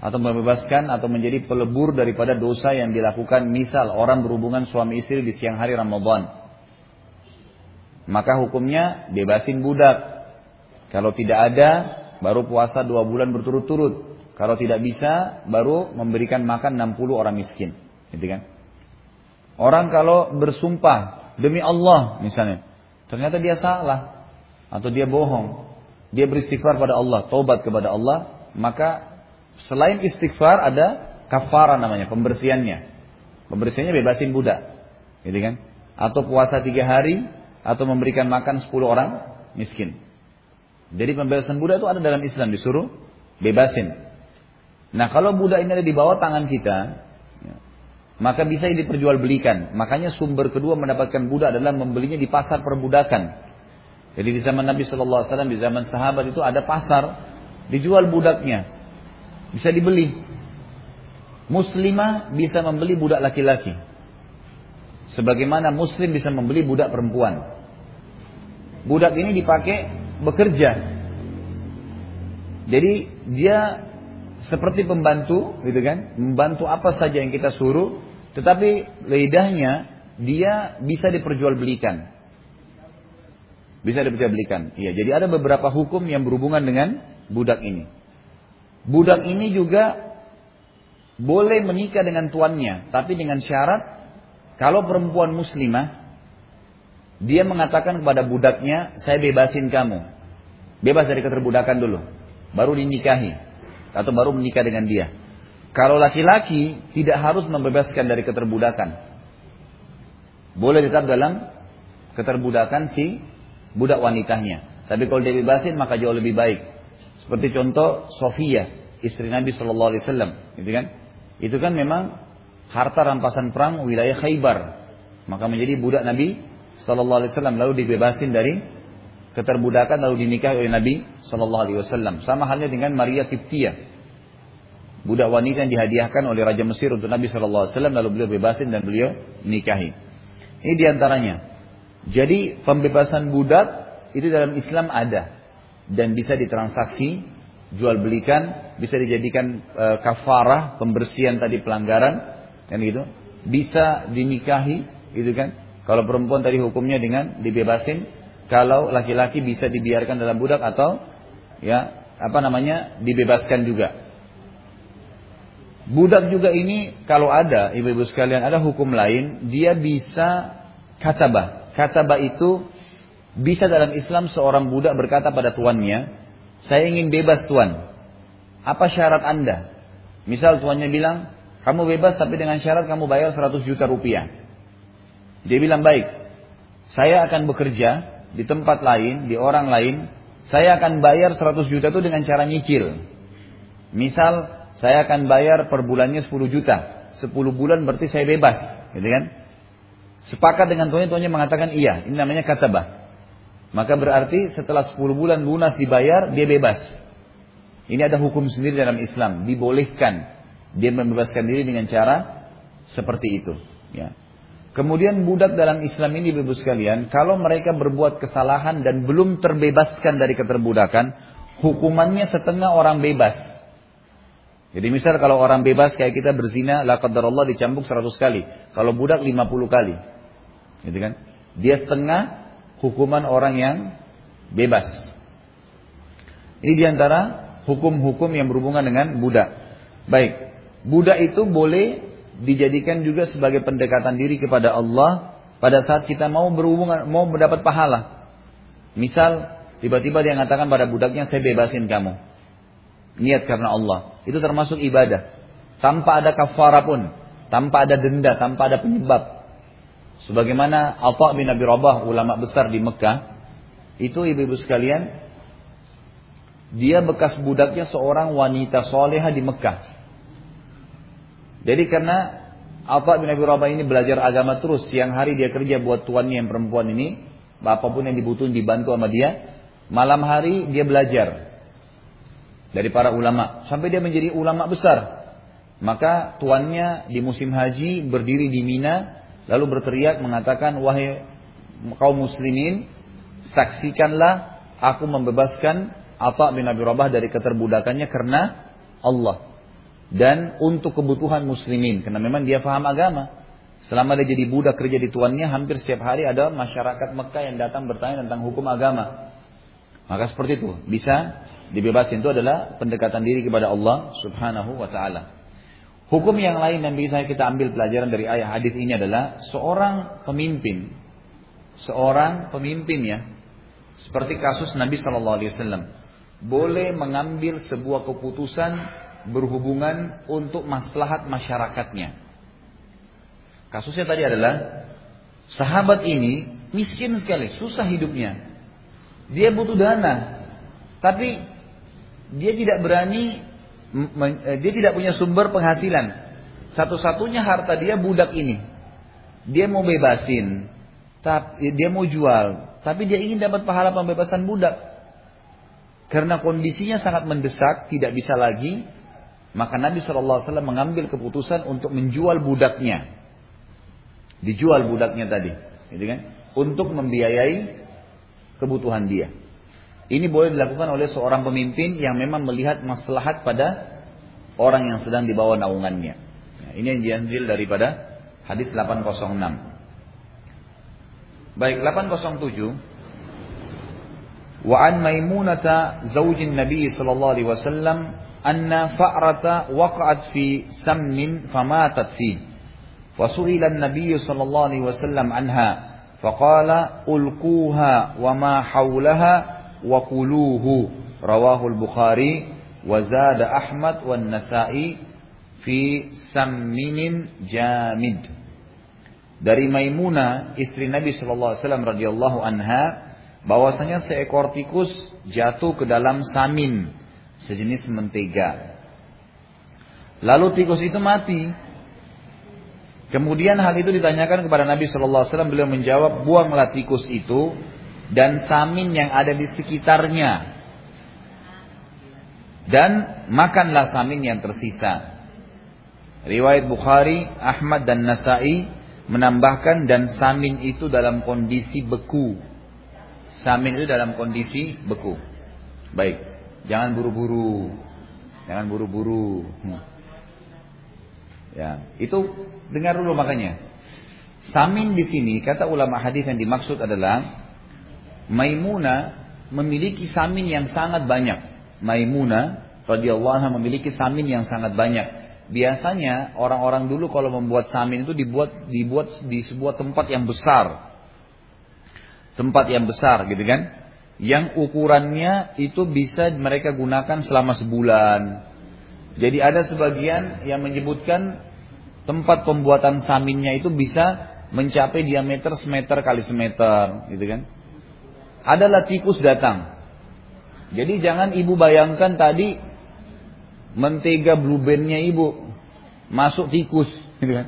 atau membebaskan atau menjadi pelebur daripada dosa yang dilakukan misal orang berhubungan suami istri di siang hari Ramadan maka hukumnya bebasin budak. Kalau tidak ada, baru puasa dua bulan berturut-turut. Kalau tidak bisa, baru memberikan makan 60 orang miskin. Gitu kan? Orang kalau bersumpah demi Allah misalnya, ternyata dia salah atau dia bohong, dia beristighfar pada Allah, taubat kepada Allah, maka selain istighfar ada kafara namanya, pembersihannya. Pembersihannya bebasin budak, gitu kan? Atau puasa tiga hari, atau memberikan makan 10 orang miskin. Jadi pembebasan budak itu ada dalam Islam disuruh bebasin. Nah kalau budak ini ada di bawah tangan kita, maka bisa diperjualbelikan. Makanya sumber kedua mendapatkan budak adalah membelinya di pasar perbudakan. Jadi di zaman Nabi Shallallahu Alaihi Wasallam, di zaman sahabat itu ada pasar dijual budaknya. Bisa dibeli. Muslimah bisa membeli budak laki-laki. Sebagaimana muslim bisa membeli budak perempuan. Budak ini dipakai bekerja. Jadi dia seperti pembantu, gitu kan? Membantu apa saja yang kita suruh, tetapi lidahnya dia bisa diperjualbelikan. Bisa diperjualbelikan. Iya, jadi ada beberapa hukum yang berhubungan dengan budak ini. Budak ini juga boleh menikah dengan tuannya, tapi dengan syarat kalau perempuan muslimah dia mengatakan kepada budaknya, "Saya bebasin kamu." Bebas dari keterbudakan dulu, baru dinikahi atau baru menikah dengan dia. Kalau laki-laki tidak harus membebaskan dari keterbudakan. Boleh tetap dalam keterbudakan si budak wanitanya. Tapi kalau dia bebasin maka jauh lebih baik. Seperti contoh Sofia, istri Nabi Shallallahu Alaihi Wasallam, gitu kan? itu kan memang harta rampasan perang wilayah Khaybar. Maka menjadi budak Nabi Sallallahu Alaihi Wasallam lalu dibebasin dari keterbudakan lalu dinikahi oleh Nabi Sallallahu Alaihi Wasallam. Sama halnya dengan Maria Kiptia, budak wanita yang dihadiahkan oleh Raja Mesir untuk Nabi Wasallam lalu beliau bebasin dan beliau nikahi. Ini di antaranya. Jadi pembebasan budak itu dalam Islam ada dan bisa ditransaksi jual belikan, bisa dijadikan e, kafarah, pembersihan tadi pelanggaran, kan gitu. Bisa dinikahi, gitu kan. Kalau perempuan tadi hukumnya dengan dibebasin, kalau laki-laki bisa dibiarkan dalam budak atau ya apa namanya dibebaskan juga. Budak juga ini kalau ada ibu-ibu sekalian ada hukum lain, dia bisa katabah. Katabah itu bisa dalam Islam seorang budak berkata pada tuannya, saya ingin bebas tuan. Apa syarat anda? Misal tuannya bilang, kamu bebas tapi dengan syarat kamu bayar 100 juta rupiah. Dia bilang baik. Saya akan bekerja di tempat lain, di orang lain. Saya akan bayar 100 juta itu dengan cara nyicil. Misal saya akan bayar per bulannya 10 juta. 10 bulan berarti saya bebas. Gitu kan? Sepakat dengan tuannya, tuannya mengatakan iya. Ini namanya katabah. Maka berarti setelah 10 bulan lunas dibayar, dia bebas. Ini ada hukum sendiri dalam Islam. Dibolehkan. Dia membebaskan diri dengan cara seperti itu. Ya. Kemudian budak dalam Islam ini bebas sekalian, kalau mereka berbuat kesalahan dan belum terbebaskan dari keterbudakan, hukumannya setengah orang bebas. Jadi misal kalau orang bebas kayak kita berzina, la Allah dicambuk 100 kali. Kalau budak 50 kali. Gitu kan? Dia setengah hukuman orang yang bebas. Ini di antara hukum-hukum yang berhubungan dengan budak. Baik, budak itu boleh dijadikan juga sebagai pendekatan diri kepada Allah pada saat kita mau berhubungan, mau mendapat pahala. Misal, tiba-tiba dia mengatakan pada budaknya, saya bebasin kamu. Niat karena Allah. Itu termasuk ibadah. Tanpa ada kafara pun. Tanpa ada denda, tanpa ada penyebab. Sebagaimana Atha bin Abi Rabah, ulama besar di Mekah, itu ibu-ibu sekalian, dia bekas budaknya seorang wanita soleha di Mekah. Jadi karena Atha bin Abi Rabah ini belajar agama terus, siang hari dia kerja buat tuannya yang perempuan ini, apa pun yang dibutuhin dibantu sama dia, malam hari dia belajar dari para ulama sampai dia menjadi ulama besar. Maka tuannya di musim haji berdiri di Mina Lalu berteriak mengatakan, wahai kaum muslimin, saksikanlah aku membebaskan Atta bin Abi Rabah dari keterbudakannya karena Allah. Dan untuk kebutuhan muslimin. Karena memang dia faham agama. Selama dia jadi budak kerja di tuannya, hampir setiap hari ada masyarakat Mekah yang datang bertanya tentang hukum agama. Maka seperti itu. Bisa dibebaskan itu adalah pendekatan diri kepada Allah subhanahu wa ta'ala. Hukum yang lain yang bisa kita ambil pelajaran dari ayat hadis ini adalah seorang pemimpin, seorang pemimpin ya, seperti kasus Nabi Shallallahu Alaihi Wasallam, boleh mengambil sebuah keputusan berhubungan untuk maslahat masyarakatnya. Kasusnya tadi adalah sahabat ini miskin sekali, susah hidupnya. Dia butuh dana, tapi dia tidak berani Eh, dia tidak punya sumber penghasilan. Satu-satunya harta dia budak ini. Dia mau bebasin, tapi dia mau jual, tapi dia ingin dapat pahala pembebasan budak. Karena kondisinya sangat mendesak, tidak bisa lagi, maka Nabi SAW mengambil keputusan untuk menjual budaknya. Dijual budaknya tadi, gitu kan? Untuk membiayai kebutuhan dia. Ini boleh dilakukan oleh seorang pemimpin yang memang melihat maslahat pada orang yang sedang dibawa naungannya. Nah, ini yang diambil daripada hadis 806. Baik, 807 وعن ميمونة زوج النبي صلى الله عليه وسلم أن فأرة وقعت في سمن فماتت فيه وسئل النبي صلى الله عليه وسلم عنها فقال ألقوها وما حولها wa kuluhu rawahul Bukhari wa zada Ahmad wa Nasa'i fi samminin jamid dari Maimuna istri Nabi sallallahu alaihi wasallam radhiyallahu anha bahwasanya seekor tikus jatuh ke dalam samin sejenis mentega. Lalu tikus itu mati. Kemudian hal itu ditanyakan kepada Nabi Shallallahu Alaihi Wasallam, beliau menjawab, buanglah tikus itu, dan samin yang ada di sekitarnya. Dan makanlah samin yang tersisa. Riwayat Bukhari, Ahmad dan Nasai menambahkan dan samin itu dalam kondisi beku. Samin itu dalam kondisi beku. Baik, jangan buru-buru. Jangan buru-buru. Hmm. Ya, itu dengar dulu makanya. Samin di sini kata ulama hadis yang dimaksud adalah Maimuna memiliki samin yang sangat banyak. Maimuna radhiyallahu anha memiliki samin yang sangat banyak. Biasanya orang-orang dulu kalau membuat samin itu dibuat dibuat di sebuah tempat yang besar tempat yang besar gitu kan yang ukurannya itu bisa mereka gunakan selama sebulan jadi ada sebagian yang menyebutkan tempat pembuatan saminnya itu bisa mencapai diameter semeter kali semeter gitu kan adalah tikus datang jadi jangan ibu bayangkan tadi mentega blue bandnya ibu masuk tikus gitu kan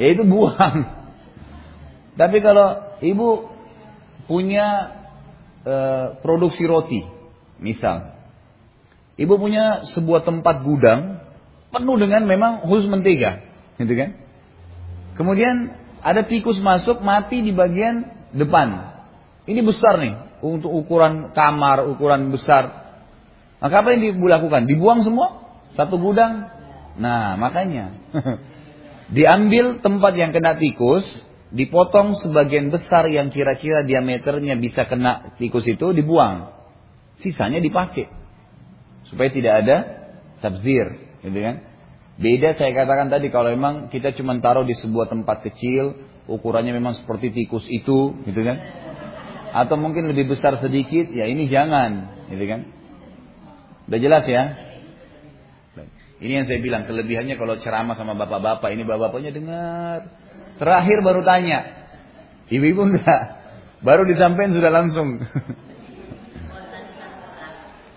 ya itu buang tapi kalau ibu punya e, produksi roti, misal, ibu punya sebuah tempat gudang penuh dengan memang khusus mentega, gitu kan? Kemudian ada tikus masuk mati di bagian depan. Ini besar nih untuk ukuran kamar, ukuran besar. Maka apa yang dilakukan? Dibuang semua? Satu gudang? Nah, makanya. Diambil tempat yang kena tikus, dipotong sebagian besar yang kira-kira diameternya bisa kena tikus itu dibuang. Sisanya dipakai. Supaya tidak ada tabzir, gitu kan? Beda saya katakan tadi kalau memang kita cuma taruh di sebuah tempat kecil, ukurannya memang seperti tikus itu, gitu kan? Atau mungkin lebih besar sedikit, ya ini jangan, gitu kan? Udah jelas ya? Ini yang saya bilang kelebihannya kalau ceramah sama bapak-bapak, ini bapak-bapaknya dengar, Terakhir baru tanya. Ibu-ibu enggak. Baru disampaikan sudah langsung.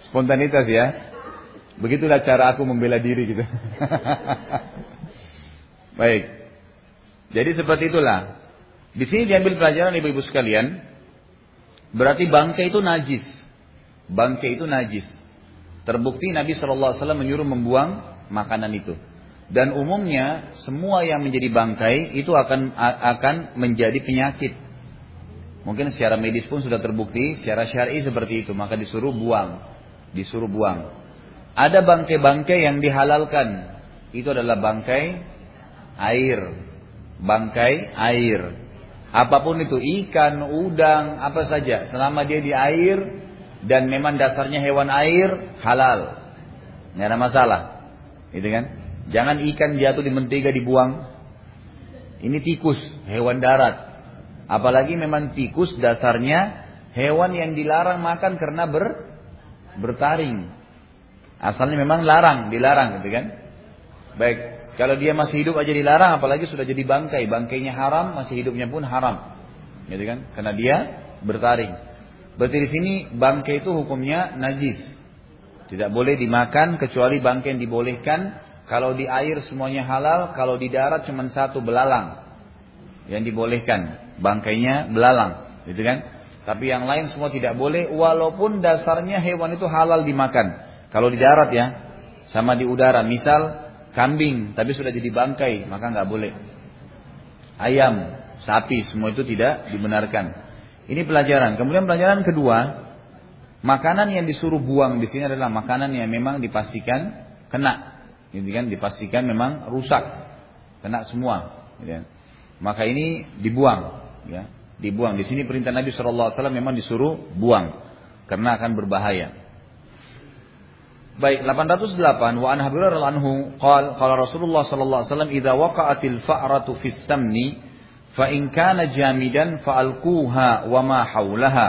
Spontanitas ya. Begitulah cara aku membela diri gitu. Baik. Jadi seperti itulah. Di sini diambil pelajaran ibu-ibu sekalian. Berarti bangkai itu najis. Bangkai itu najis. Terbukti Nabi SAW menyuruh membuang makanan itu. Dan umumnya semua yang menjadi bangkai itu akan akan menjadi penyakit. Mungkin secara medis pun sudah terbukti, secara syar'i seperti itu, maka disuruh buang, disuruh buang. Ada bangkai-bangkai yang dihalalkan. Itu adalah bangkai air. Bangkai air. Apa pun itu, ikan, udang, apa saja. Selama dia di air dan memang dasarnya hewan air, halal. Nggak ada masalah. Gitu kan? Jangan ikan jatuh di mentega dibuang. Ini tikus, hewan darat. Apalagi memang tikus dasarnya hewan yang dilarang makan karena ber, bertaring. Asalnya memang larang, dilarang gitu kan. Baik, kalau dia masih hidup aja dilarang, apalagi sudah jadi bangkai. Bangkainya haram, masih hidupnya pun haram. Gitu kan? Karena dia bertaring. Berarti di sini bangkai itu hukumnya najis. Tidak boleh dimakan kecuali bangkai yang dibolehkan kalau di air semuanya halal, kalau di darat cuma satu belalang yang dibolehkan, bangkainya belalang, gitu kan? Tapi yang lain semua tidak boleh walaupun dasarnya hewan itu halal dimakan. Kalau di darat ya, sama di udara. Misal kambing tapi sudah jadi bangkai, maka nggak boleh. Ayam, sapi semua itu tidak dibenarkan. Ini pelajaran. Kemudian pelajaran kedua, makanan yang disuruh buang di sini adalah makanan yang memang dipastikan kena. Gitu kan? Dipastikan memang rusak. Kena semua. Gitu kan? Maka ini dibuang. Ya dibuang. Di sini perintah Nabi SAW memang disuruh buang karena akan berbahaya. Baik, 808 wa an Hurairah anhu qala qala Rasulullah sallallahu alaihi wasallam idza waqa'atil fa'ratu fis samni fa in kana jamidan fa'alquha wa ma haulaha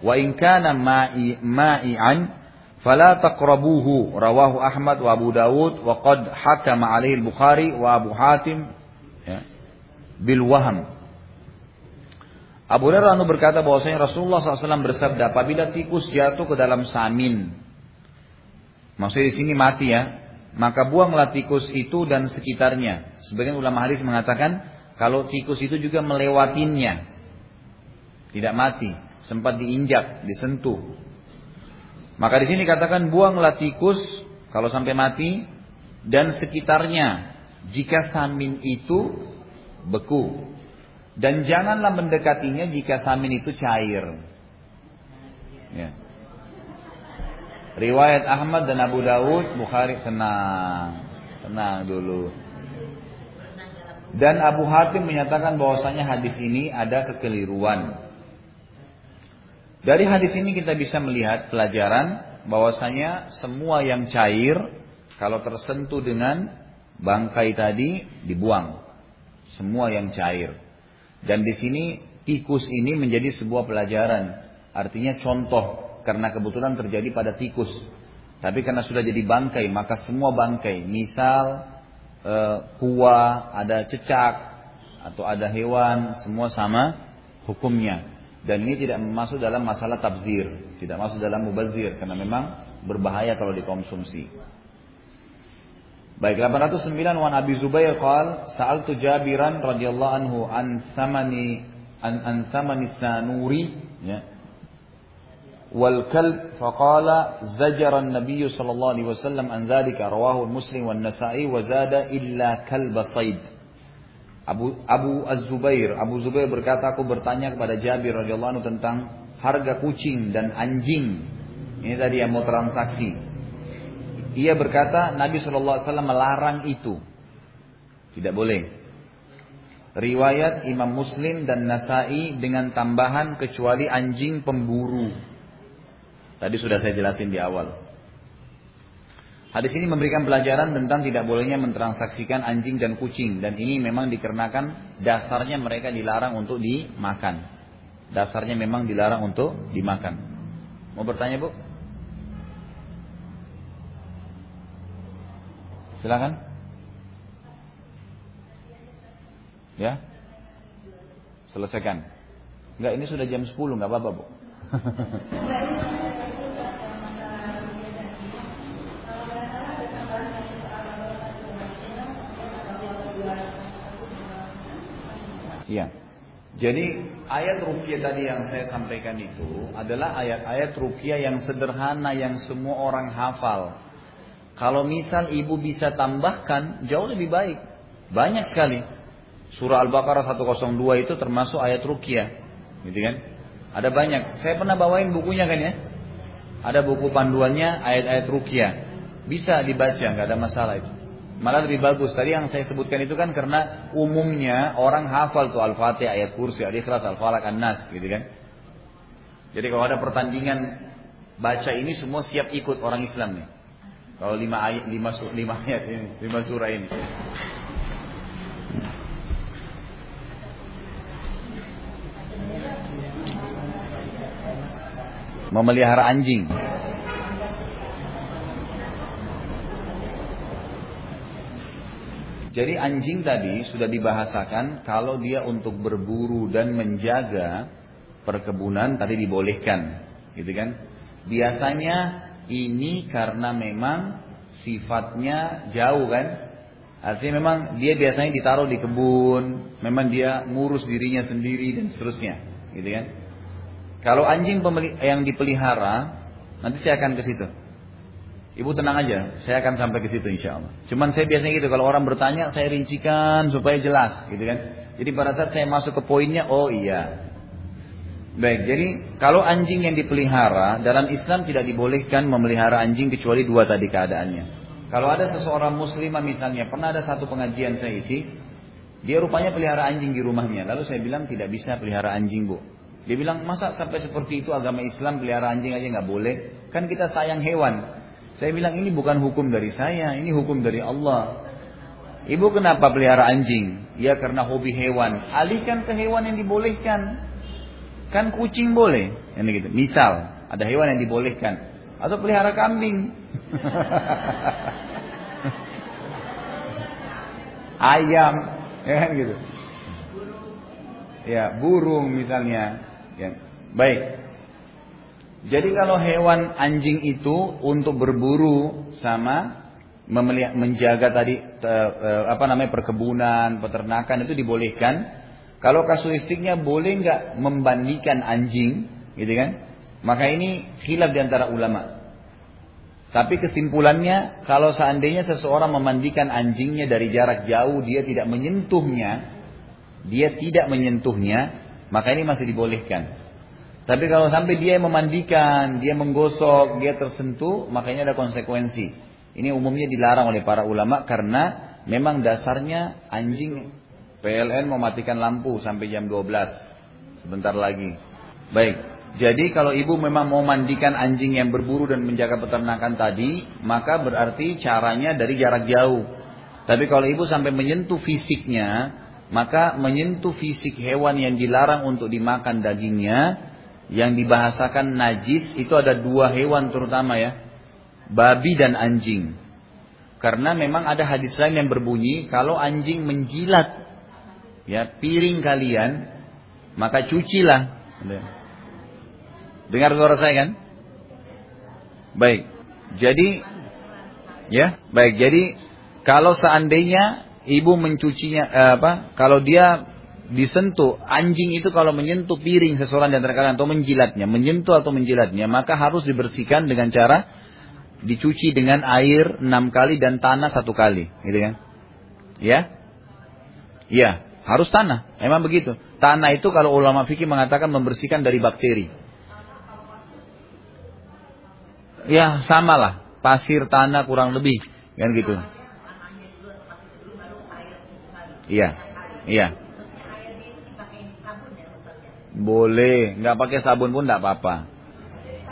wa in kana ma'i ma'i'an fala taqrabuhu. Rawahu Ahmad wa Abu Dawud wa qad hakama alaihi al-Bukhari wa Abu Hatim ya, bil waham Abu Hurairah berkata bahwasanya Rasulullah SAW bersabda, apabila tikus jatuh ke dalam samin, maksudnya di sini mati ya, maka buanglah tikus itu dan sekitarnya. Sebagian ulama hadis mengatakan kalau tikus itu juga melewatinya, tidak mati, sempat diinjak, disentuh. Maka di sini katakan buanglah tikus kalau sampai mati dan sekitarnya jika samin itu beku dan janganlah mendekatinya jika samin itu cair. Ya. Riwayat Ahmad dan Abu Dawud, Bukhari tenang, tenang dulu. Dan Abu Hatim menyatakan bahwasanya hadis ini ada kekeliruan. Dari hadis ini kita bisa melihat pelajaran bahwasanya semua yang cair kalau tersentuh dengan bangkai tadi dibuang. Semua yang cair. Dan di sini tikus ini menjadi sebuah pelajaran. Artinya contoh karena kebetulan terjadi pada tikus. Tapi karena sudah jadi bangkai, maka semua bangkai, misal e, kuah, ada cecak atau ada hewan, semua sama hukumnya. Dan ini tidak masuk dalam masalah tabzir, tidak masuk dalam mubazir karena memang berbahaya kalau dikonsumsi. Baik 809 wan Abi Zubair qal sa'altu Jabiran radhiyallahu anhu an samani an an samani sanuri ya wal kalb faqala zajara an-nabiy sallallahu alaihi wasallam an dhalika rawahu Muslim wan Nasa'i wa zada illa kalb sayd Abu Abu Az-Zubair Abu Zubair berkata aku bertanya kepada Jabir radhiyallahu anhu tentang harga kucing dan anjing ini tadi yang mau transaksi ia berkata Nabi SAW melarang itu. Tidak boleh. Riwayat Imam Muslim dan Nasai dengan tambahan kecuali anjing pemburu. Tadi sudah saya jelasin di awal. Hadis ini memberikan pelajaran tentang tidak bolehnya mentransaksikan anjing dan kucing. Dan ini memang dikarenakan dasarnya mereka dilarang untuk dimakan. Dasarnya memang dilarang untuk dimakan. Mau bertanya bu? Silakan. Ya. Selesaikan. Enggak, ini sudah jam 10, enggak apa-apa, Bu. Iya. Jadi ayat rukyah tadi yang saya sampaikan itu adalah ayat-ayat rukyah yang sederhana yang semua orang hafal. Kalau misal ibu bisa tambahkan jauh lebih baik. Banyak sekali. Surah Al-Baqarah 102 itu termasuk ayat rukyah. Gitu kan? Ada banyak. Saya pernah bawain bukunya kan ya. Ada buku panduannya ayat-ayat rukyah. Bisa dibaca, nggak ada masalah itu. Malah lebih bagus. Tadi yang saya sebutkan itu kan karena umumnya orang hafal tuh Al-Fatihah, ayat kursi, Al-Ikhlas, Al-Falaq, An-Nas gitu kan. Jadi kalau ada pertandingan baca ini semua siap ikut orang Islam nih. Kalau lima ayat, lima, lima ayat ini, lima surah ini. Memelihara anjing. Jadi anjing tadi sudah dibahasakan kalau dia untuk berburu dan menjaga perkebunan tadi dibolehkan, gitu kan? Biasanya ini karena memang sifatnya jauh kan. Artinya memang dia biasanya ditaruh di kebun, memang dia ngurus dirinya sendiri dan seterusnya, gitu kan. Kalau anjing yang dipelihara, nanti saya akan ke situ. Ibu tenang aja, saya akan sampai ke situ insya Allah. Cuman saya biasanya gitu, kalau orang bertanya saya rincikan supaya jelas, gitu kan. Jadi pada saat saya masuk ke poinnya, oh iya. Baik, jadi kalau anjing yang dipelihara, dalam Islam tidak dibolehkan memelihara anjing kecuali dua tadi keadaannya. Kalau ada seseorang muslimah misalnya, pernah ada satu pengajian saya isi, dia rupanya pelihara anjing di rumahnya. Lalu saya bilang tidak bisa pelihara anjing bu. Dia bilang masa sampai seperti itu agama Islam pelihara anjing aja nggak boleh? Kan kita sayang hewan. Saya bilang ini bukan hukum dari saya, ini hukum dari Allah. Ibu kenapa pelihara anjing? Ya karena hobi hewan. Alihkan ke hewan yang dibolehkan. Kan kucing boleh. Ini gitu. Misal ada hewan yang dibolehkan. Atau pelihara kambing. Ayam, ya gitu. Ya, burung misalnya. Ya. Baik. Jadi kalau hewan anjing itu untuk berburu sama menjaga tadi apa namanya perkebunan, peternakan itu dibolehkan. Kalau kasuistiknya boleh nggak membandingkan anjing, gitu kan? Maka ini khilaf di antara ulama. Tapi kesimpulannya, kalau seandainya seseorang memandikan anjingnya dari jarak jauh, dia tidak menyentuhnya, dia tidak menyentuhnya, maka ini masih dibolehkan. Tapi kalau sampai dia memandikan, dia menggosok, dia tersentuh, makanya ada konsekuensi. Ini umumnya dilarang oleh para ulama karena memang dasarnya anjing PLN mematikan lampu sampai jam 12. Sebentar lagi. Baik. Jadi kalau ibu memang mau mandikan anjing yang berburu dan menjaga peternakan tadi, maka berarti caranya dari jarak jauh. Tapi kalau ibu sampai menyentuh fisiknya, maka menyentuh fisik hewan yang dilarang untuk dimakan dagingnya, yang dibahasakan najis itu ada dua hewan terutama ya. Babi dan anjing. Karena memang ada hadis lain yang berbunyi kalau anjing menjilat ya piring kalian maka cucilah. Dengar suara saya kan? Baik. Jadi ya, baik. Jadi kalau seandainya ibu mencucinya eh, apa? Kalau dia disentuh anjing itu kalau menyentuh piring seseorang di antara kalian atau menjilatnya, menyentuh atau menjilatnya, maka harus dibersihkan dengan cara dicuci dengan air enam kali dan tanah satu kali, gitu kan? Ya, ya harus tanah. Emang begitu. Tanah itu kalau ulama fikih mengatakan membersihkan dari bakteri. Ya samalah, pasir tanah kurang lebih, kan gitu. Iya, iya. Boleh, nggak pakai sabun pun nggak apa-apa.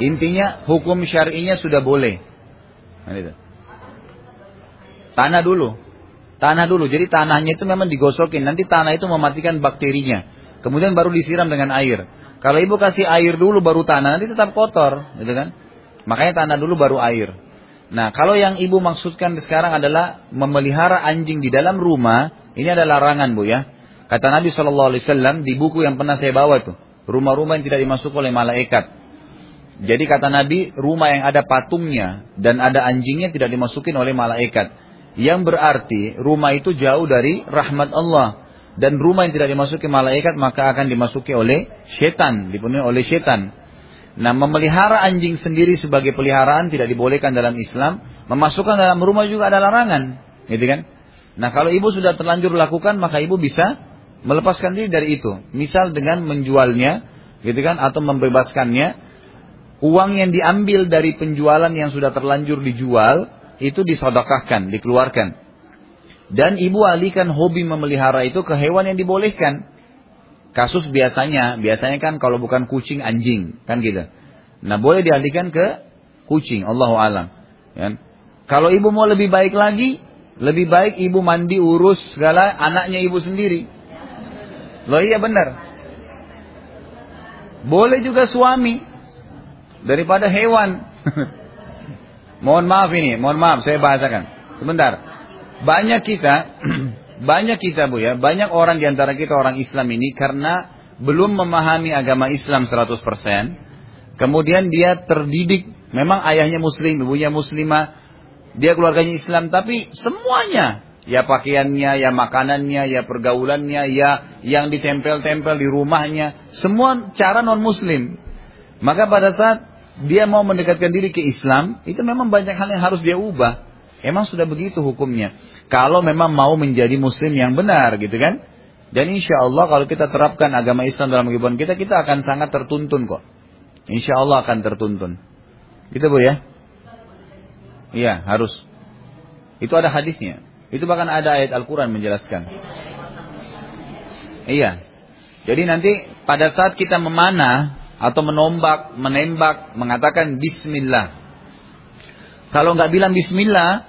Intinya hukum syar'inya sudah boleh. Nah, tanah dulu, tanah dulu. Jadi tanahnya itu memang digosokin. Nanti tanah itu mematikan bakterinya. Kemudian baru disiram dengan air. Kalau ibu kasih air dulu baru tanah, nanti tetap kotor, gitu kan? Makanya tanah dulu baru air. Nah, kalau yang ibu maksudkan sekarang adalah memelihara anjing di dalam rumah, ini adalah larangan bu ya. Kata Nabi Shallallahu Alaihi Wasallam di buku yang pernah saya bawa tuh, rumah-rumah yang tidak dimasuk oleh malaikat. Jadi kata Nabi, rumah yang ada patungnya dan ada anjingnya tidak dimasukin oleh malaikat. Yang berarti rumah itu jauh dari rahmat Allah. Dan rumah yang tidak dimasuki malaikat maka akan dimasuki oleh setan, dipenuhi oleh setan. Nah, memelihara anjing sendiri sebagai peliharaan tidak dibolehkan dalam Islam. Memasukkan dalam rumah juga ada larangan, gitu kan? Nah, kalau ibu sudah terlanjur lakukan, maka ibu bisa melepaskan diri dari itu. Misal dengan menjualnya, gitu kan, atau membebaskannya, uang yang diambil dari penjualan yang sudah terlanjur dijual itu disodokahkan, dikeluarkan. Dan ibu alihkan hobi memelihara itu ke hewan yang dibolehkan. Kasus biasanya, biasanya kan kalau bukan kucing anjing, kan gitu. Nah boleh dialihkan ke kucing, Allah alam. Ya. Kalau ibu mau lebih baik lagi, lebih baik ibu mandi urus segala anaknya ibu sendiri. Loh iya benar. Boleh juga suami daripada hewan. mohon maaf ini, mohon maaf saya bahasakan. Sebentar. Banyak kita, banyak kita Bu ya, banyak orang di antara kita orang Islam ini karena belum memahami agama Islam 100%. Kemudian dia terdidik, memang ayahnya muslim, ibunya muslimah, dia keluarganya Islam, tapi semuanya Ya pakaiannya, ya makanannya, ya pergaulannya, ya yang ditempel-tempel di rumahnya. Semua cara non-muslim. Maka pada saat dia mau mendekatkan diri ke Islam, itu memang banyak hal yang harus dia ubah. Emang sudah begitu hukumnya. Kalau memang mau menjadi muslim yang benar gitu kan. Dan insya Allah kalau kita terapkan agama Islam dalam kehidupan kita, kita akan sangat tertuntun kok. Insya Allah akan tertuntun. Gitu bu ya? Iya harus. Itu ada hadisnya. Itu bahkan ada ayat Al-Quran menjelaskan. Iya. Jadi nanti pada saat kita memanah atau menombak, menembak, mengatakan Bismillah. Kalau nggak bilang Bismillah,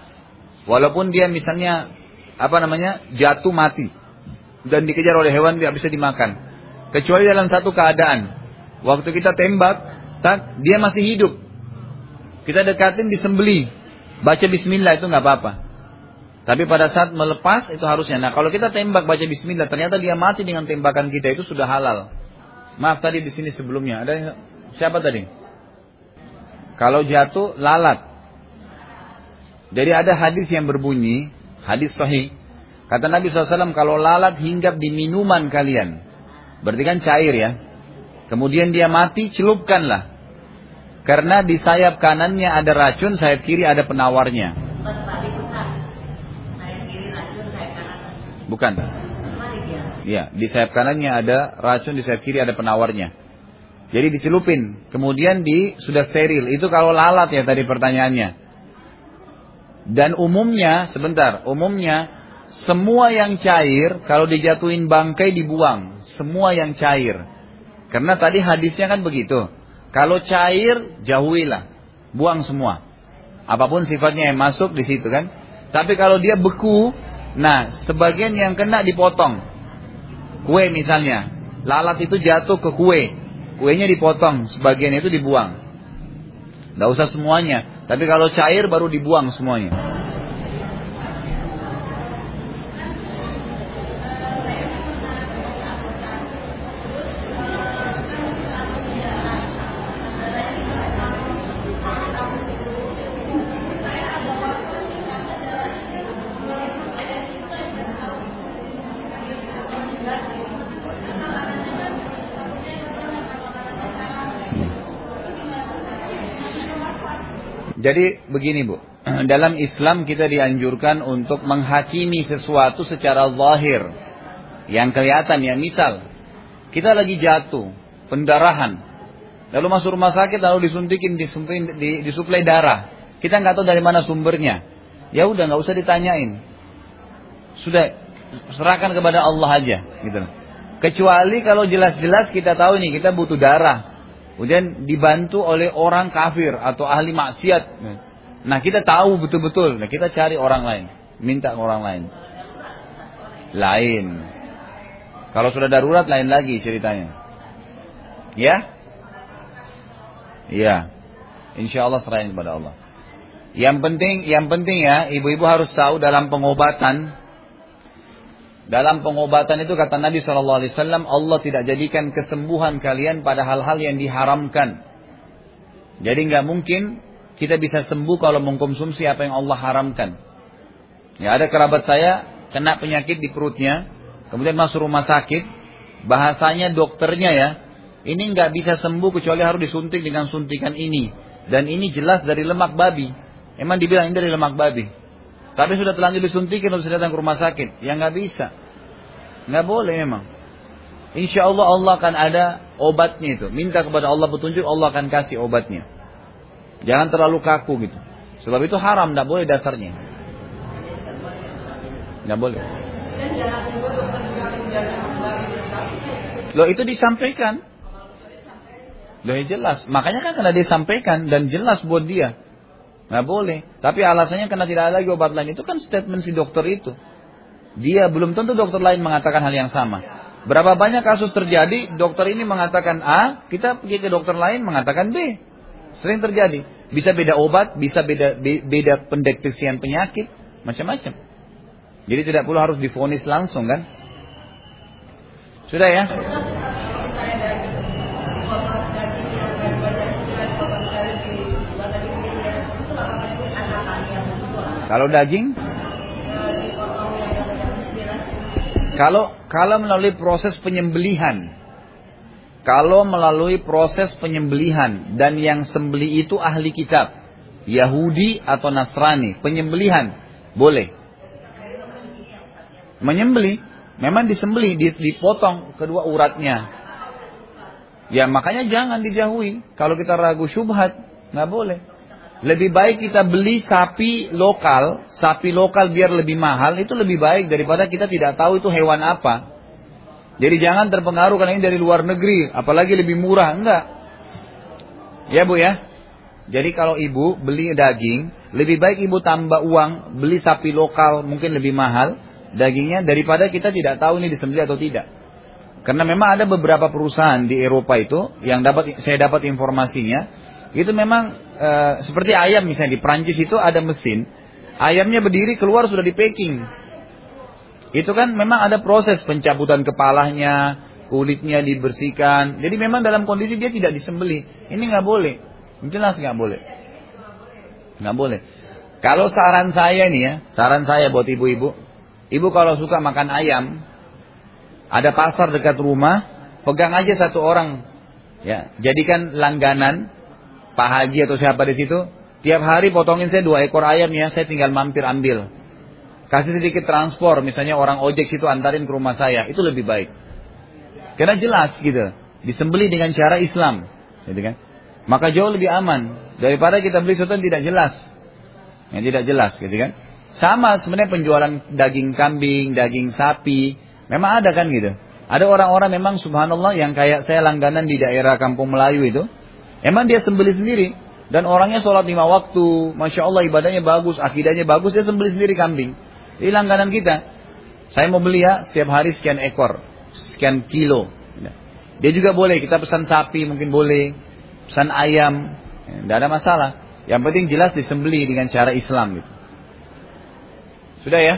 walaupun dia misalnya apa namanya jatuh mati dan dikejar oleh hewan tidak bisa dimakan, kecuali dalam satu keadaan, waktu kita tembak, tak dia masih hidup, kita dekatin disembeli, baca Bismillah itu nggak apa-apa. Tapi pada saat melepas itu harusnya. Nah kalau kita tembak baca Bismillah, ternyata dia mati dengan tembakan kita itu sudah halal. Maaf tadi di sini sebelumnya ada siapa tadi? Kalau jatuh lalat. Jadi ada hadis yang berbunyi, hadis sahih. Kata Nabi SAW, kalau lalat hinggap di minuman kalian. Berarti kan cair ya. Kemudian dia mati, celupkanlah. Karena di sayap kanannya ada racun, sayap kiri ada penawarnya. Bukan. Ya, di sayap kanannya ada racun, di sayap kiri ada penawarnya. Jadi dicelupin, kemudian di sudah steril. Itu kalau lalat ya tadi pertanyaannya. Dan umumnya, sebentar, umumnya semua yang cair kalau dijatuhin bangkai dibuang, semua yang cair. Karena tadi hadisnya kan begitu. Kalau cair jauhilah, buang semua. Apa pun sifatnya yang masuk di situ kan. Tapi kalau dia beku, nah sebagian yang kena dipotong. Kue misalnya, lalat itu jatuh ke kue, kuenya dipotong, sebagian itu dibuang. Tidak usah semuanya, tapi kalau cair baru dibuang semuanya. Jadi begini Bu, dalam Islam kita dianjurkan untuk menghakimi sesuatu secara zahir. Yang kelihatan ya, misal kita lagi jatuh, pendarahan. Lalu masuk rumah sakit lalu disuntikin, disuplai darah. Kita nggak tahu dari mana sumbernya. Ya udah nggak usah ditanyain. Sudah serahkan kepada Allah aja gitu. Kecuali kalau jelas-jelas kita tahu nih kita butuh darah. Kemudian dibantu oleh orang kafir atau ahli maksiat. Nah kita tahu betul-betul. Nah kita cari orang lain. Minta orang lain. Lain. Kalau sudah darurat lain lagi ceritanya. Ya? Iya. Insya Allah serahin kepada Allah. Yang penting, yang penting ya, ibu-ibu harus tahu dalam pengobatan dalam pengobatan itu kata Nabi Wasallam Allah tidak jadikan kesembuhan kalian pada hal-hal yang diharamkan. Jadi nggak mungkin kita bisa sembuh kalau mengkonsumsi apa yang Allah haramkan. Ya ada kerabat saya kena penyakit di perutnya, kemudian masuk rumah sakit, bahasanya dokternya ya, ini nggak bisa sembuh kecuali harus disuntik dengan suntikan ini. Dan ini jelas dari lemak babi. Emang dibilang ini dari lemak babi. Tapi sudah telanjur disuntikin harus datang ke rumah sakit. Ya nggak bisa. Nggak boleh memang. Insya Allah Allah akan ada obatnya itu. Minta kepada Allah petunjuk, Allah akan kasih obatnya. Jangan terlalu kaku gitu. Sebab itu haram, nggak boleh dasarnya. Nggak boleh. Loh itu disampaikan. Loh jelas. Makanya kan karena disampaikan dan jelas buat dia. Nggak boleh. Tapi alasannya karena tidak ada lagi obat lain. Itu kan statement si dokter itu. Dia belum tentu dokter lain mengatakan hal yang sama. Berapa banyak kasus terjadi, dokter ini mengatakan A, kita pergi ke dokter lain mengatakan B. Sering terjadi. Bisa beda obat, bisa beda beda pendeteksian penyakit, macam-macam. Jadi tidak perlu harus difonis langsung kan? Sudah ya? Kalau daging? Kalau kalau melalui proses penyembelihan. kalau melalui proses penyembelihan dan yang sembeli itu ahli kitab, Yahudi atau Nasrani, penyembelihan boleh. Menyembeli, memang disembeli, dipotong kedua uratnya. Ya makanya jangan dijauhi. Kalau kita ragu syubhat, nggak boleh. Lebih baik kita beli sapi lokal, sapi lokal biar lebih mahal, itu lebih baik daripada kita tidak tahu itu hewan apa. Jadi jangan terpengaruh karena ini dari luar negeri, apalagi lebih murah, enggak. Ya Bu ya. Jadi kalau ibu beli daging, lebih baik ibu tambah uang, beli sapi lokal mungkin lebih mahal dagingnya daripada kita tidak tahu ini disembelih atau tidak. Karena memang ada beberapa perusahaan di Eropa itu yang dapat saya dapat informasinya, itu memang e, seperti ayam misalnya di Prancis itu ada mesin, ayamnya berdiri keluar sudah di packing itu kan memang ada proses pencabutan kepalanya, kulitnya dibersihkan. Jadi memang dalam kondisi dia tidak disembeli. Ini nggak boleh. Jelas nggak boleh. Nggak boleh. Kalau saran saya nih ya, saran saya buat ibu-ibu, ibu kalau suka makan ayam, ada pasar dekat rumah, pegang aja satu orang, ya, jadikan langganan, Pak Haji atau siapa di situ, tiap hari potongin saya dua ekor ayam ya, saya tinggal mampir ambil. Kasih sedikit transport, misalnya orang ojek situ antarin ke rumah saya, itu lebih baik. Karena jelas gitu, disembeli dengan cara Islam, gitu kan? Maka jauh lebih aman daripada kita beli yang tidak jelas, yang tidak jelas, gitu kan? Sama sebenarnya penjualan daging kambing, daging sapi, memang ada kan gitu. Ada orang-orang memang subhanallah yang kayak saya langganan di daerah kampung Melayu itu, emang dia sembeli sendiri. Dan orangnya sholat lima waktu, masya Allah ibadahnya bagus, akidahnya bagus, dia sembeli sendiri kambing. Ini langganan kita. Saya mau beli ya setiap hari sekian ekor, sekian kilo. Dia juga boleh, kita pesan sapi mungkin boleh, pesan ayam, tidak ada masalah. Yang penting jelas disembeli dengan cara Islam. Gitu. Sudah ya?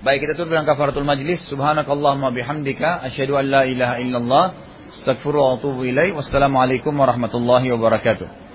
Baik kita tutup dengan kafaratul majlis. Subhanakallahumma bihamdika. Asyhadu an la ilaha illallah. Astagfirullah wa atubu ilaih. Wassalamualaikum warahmatullahi wabarakatuh.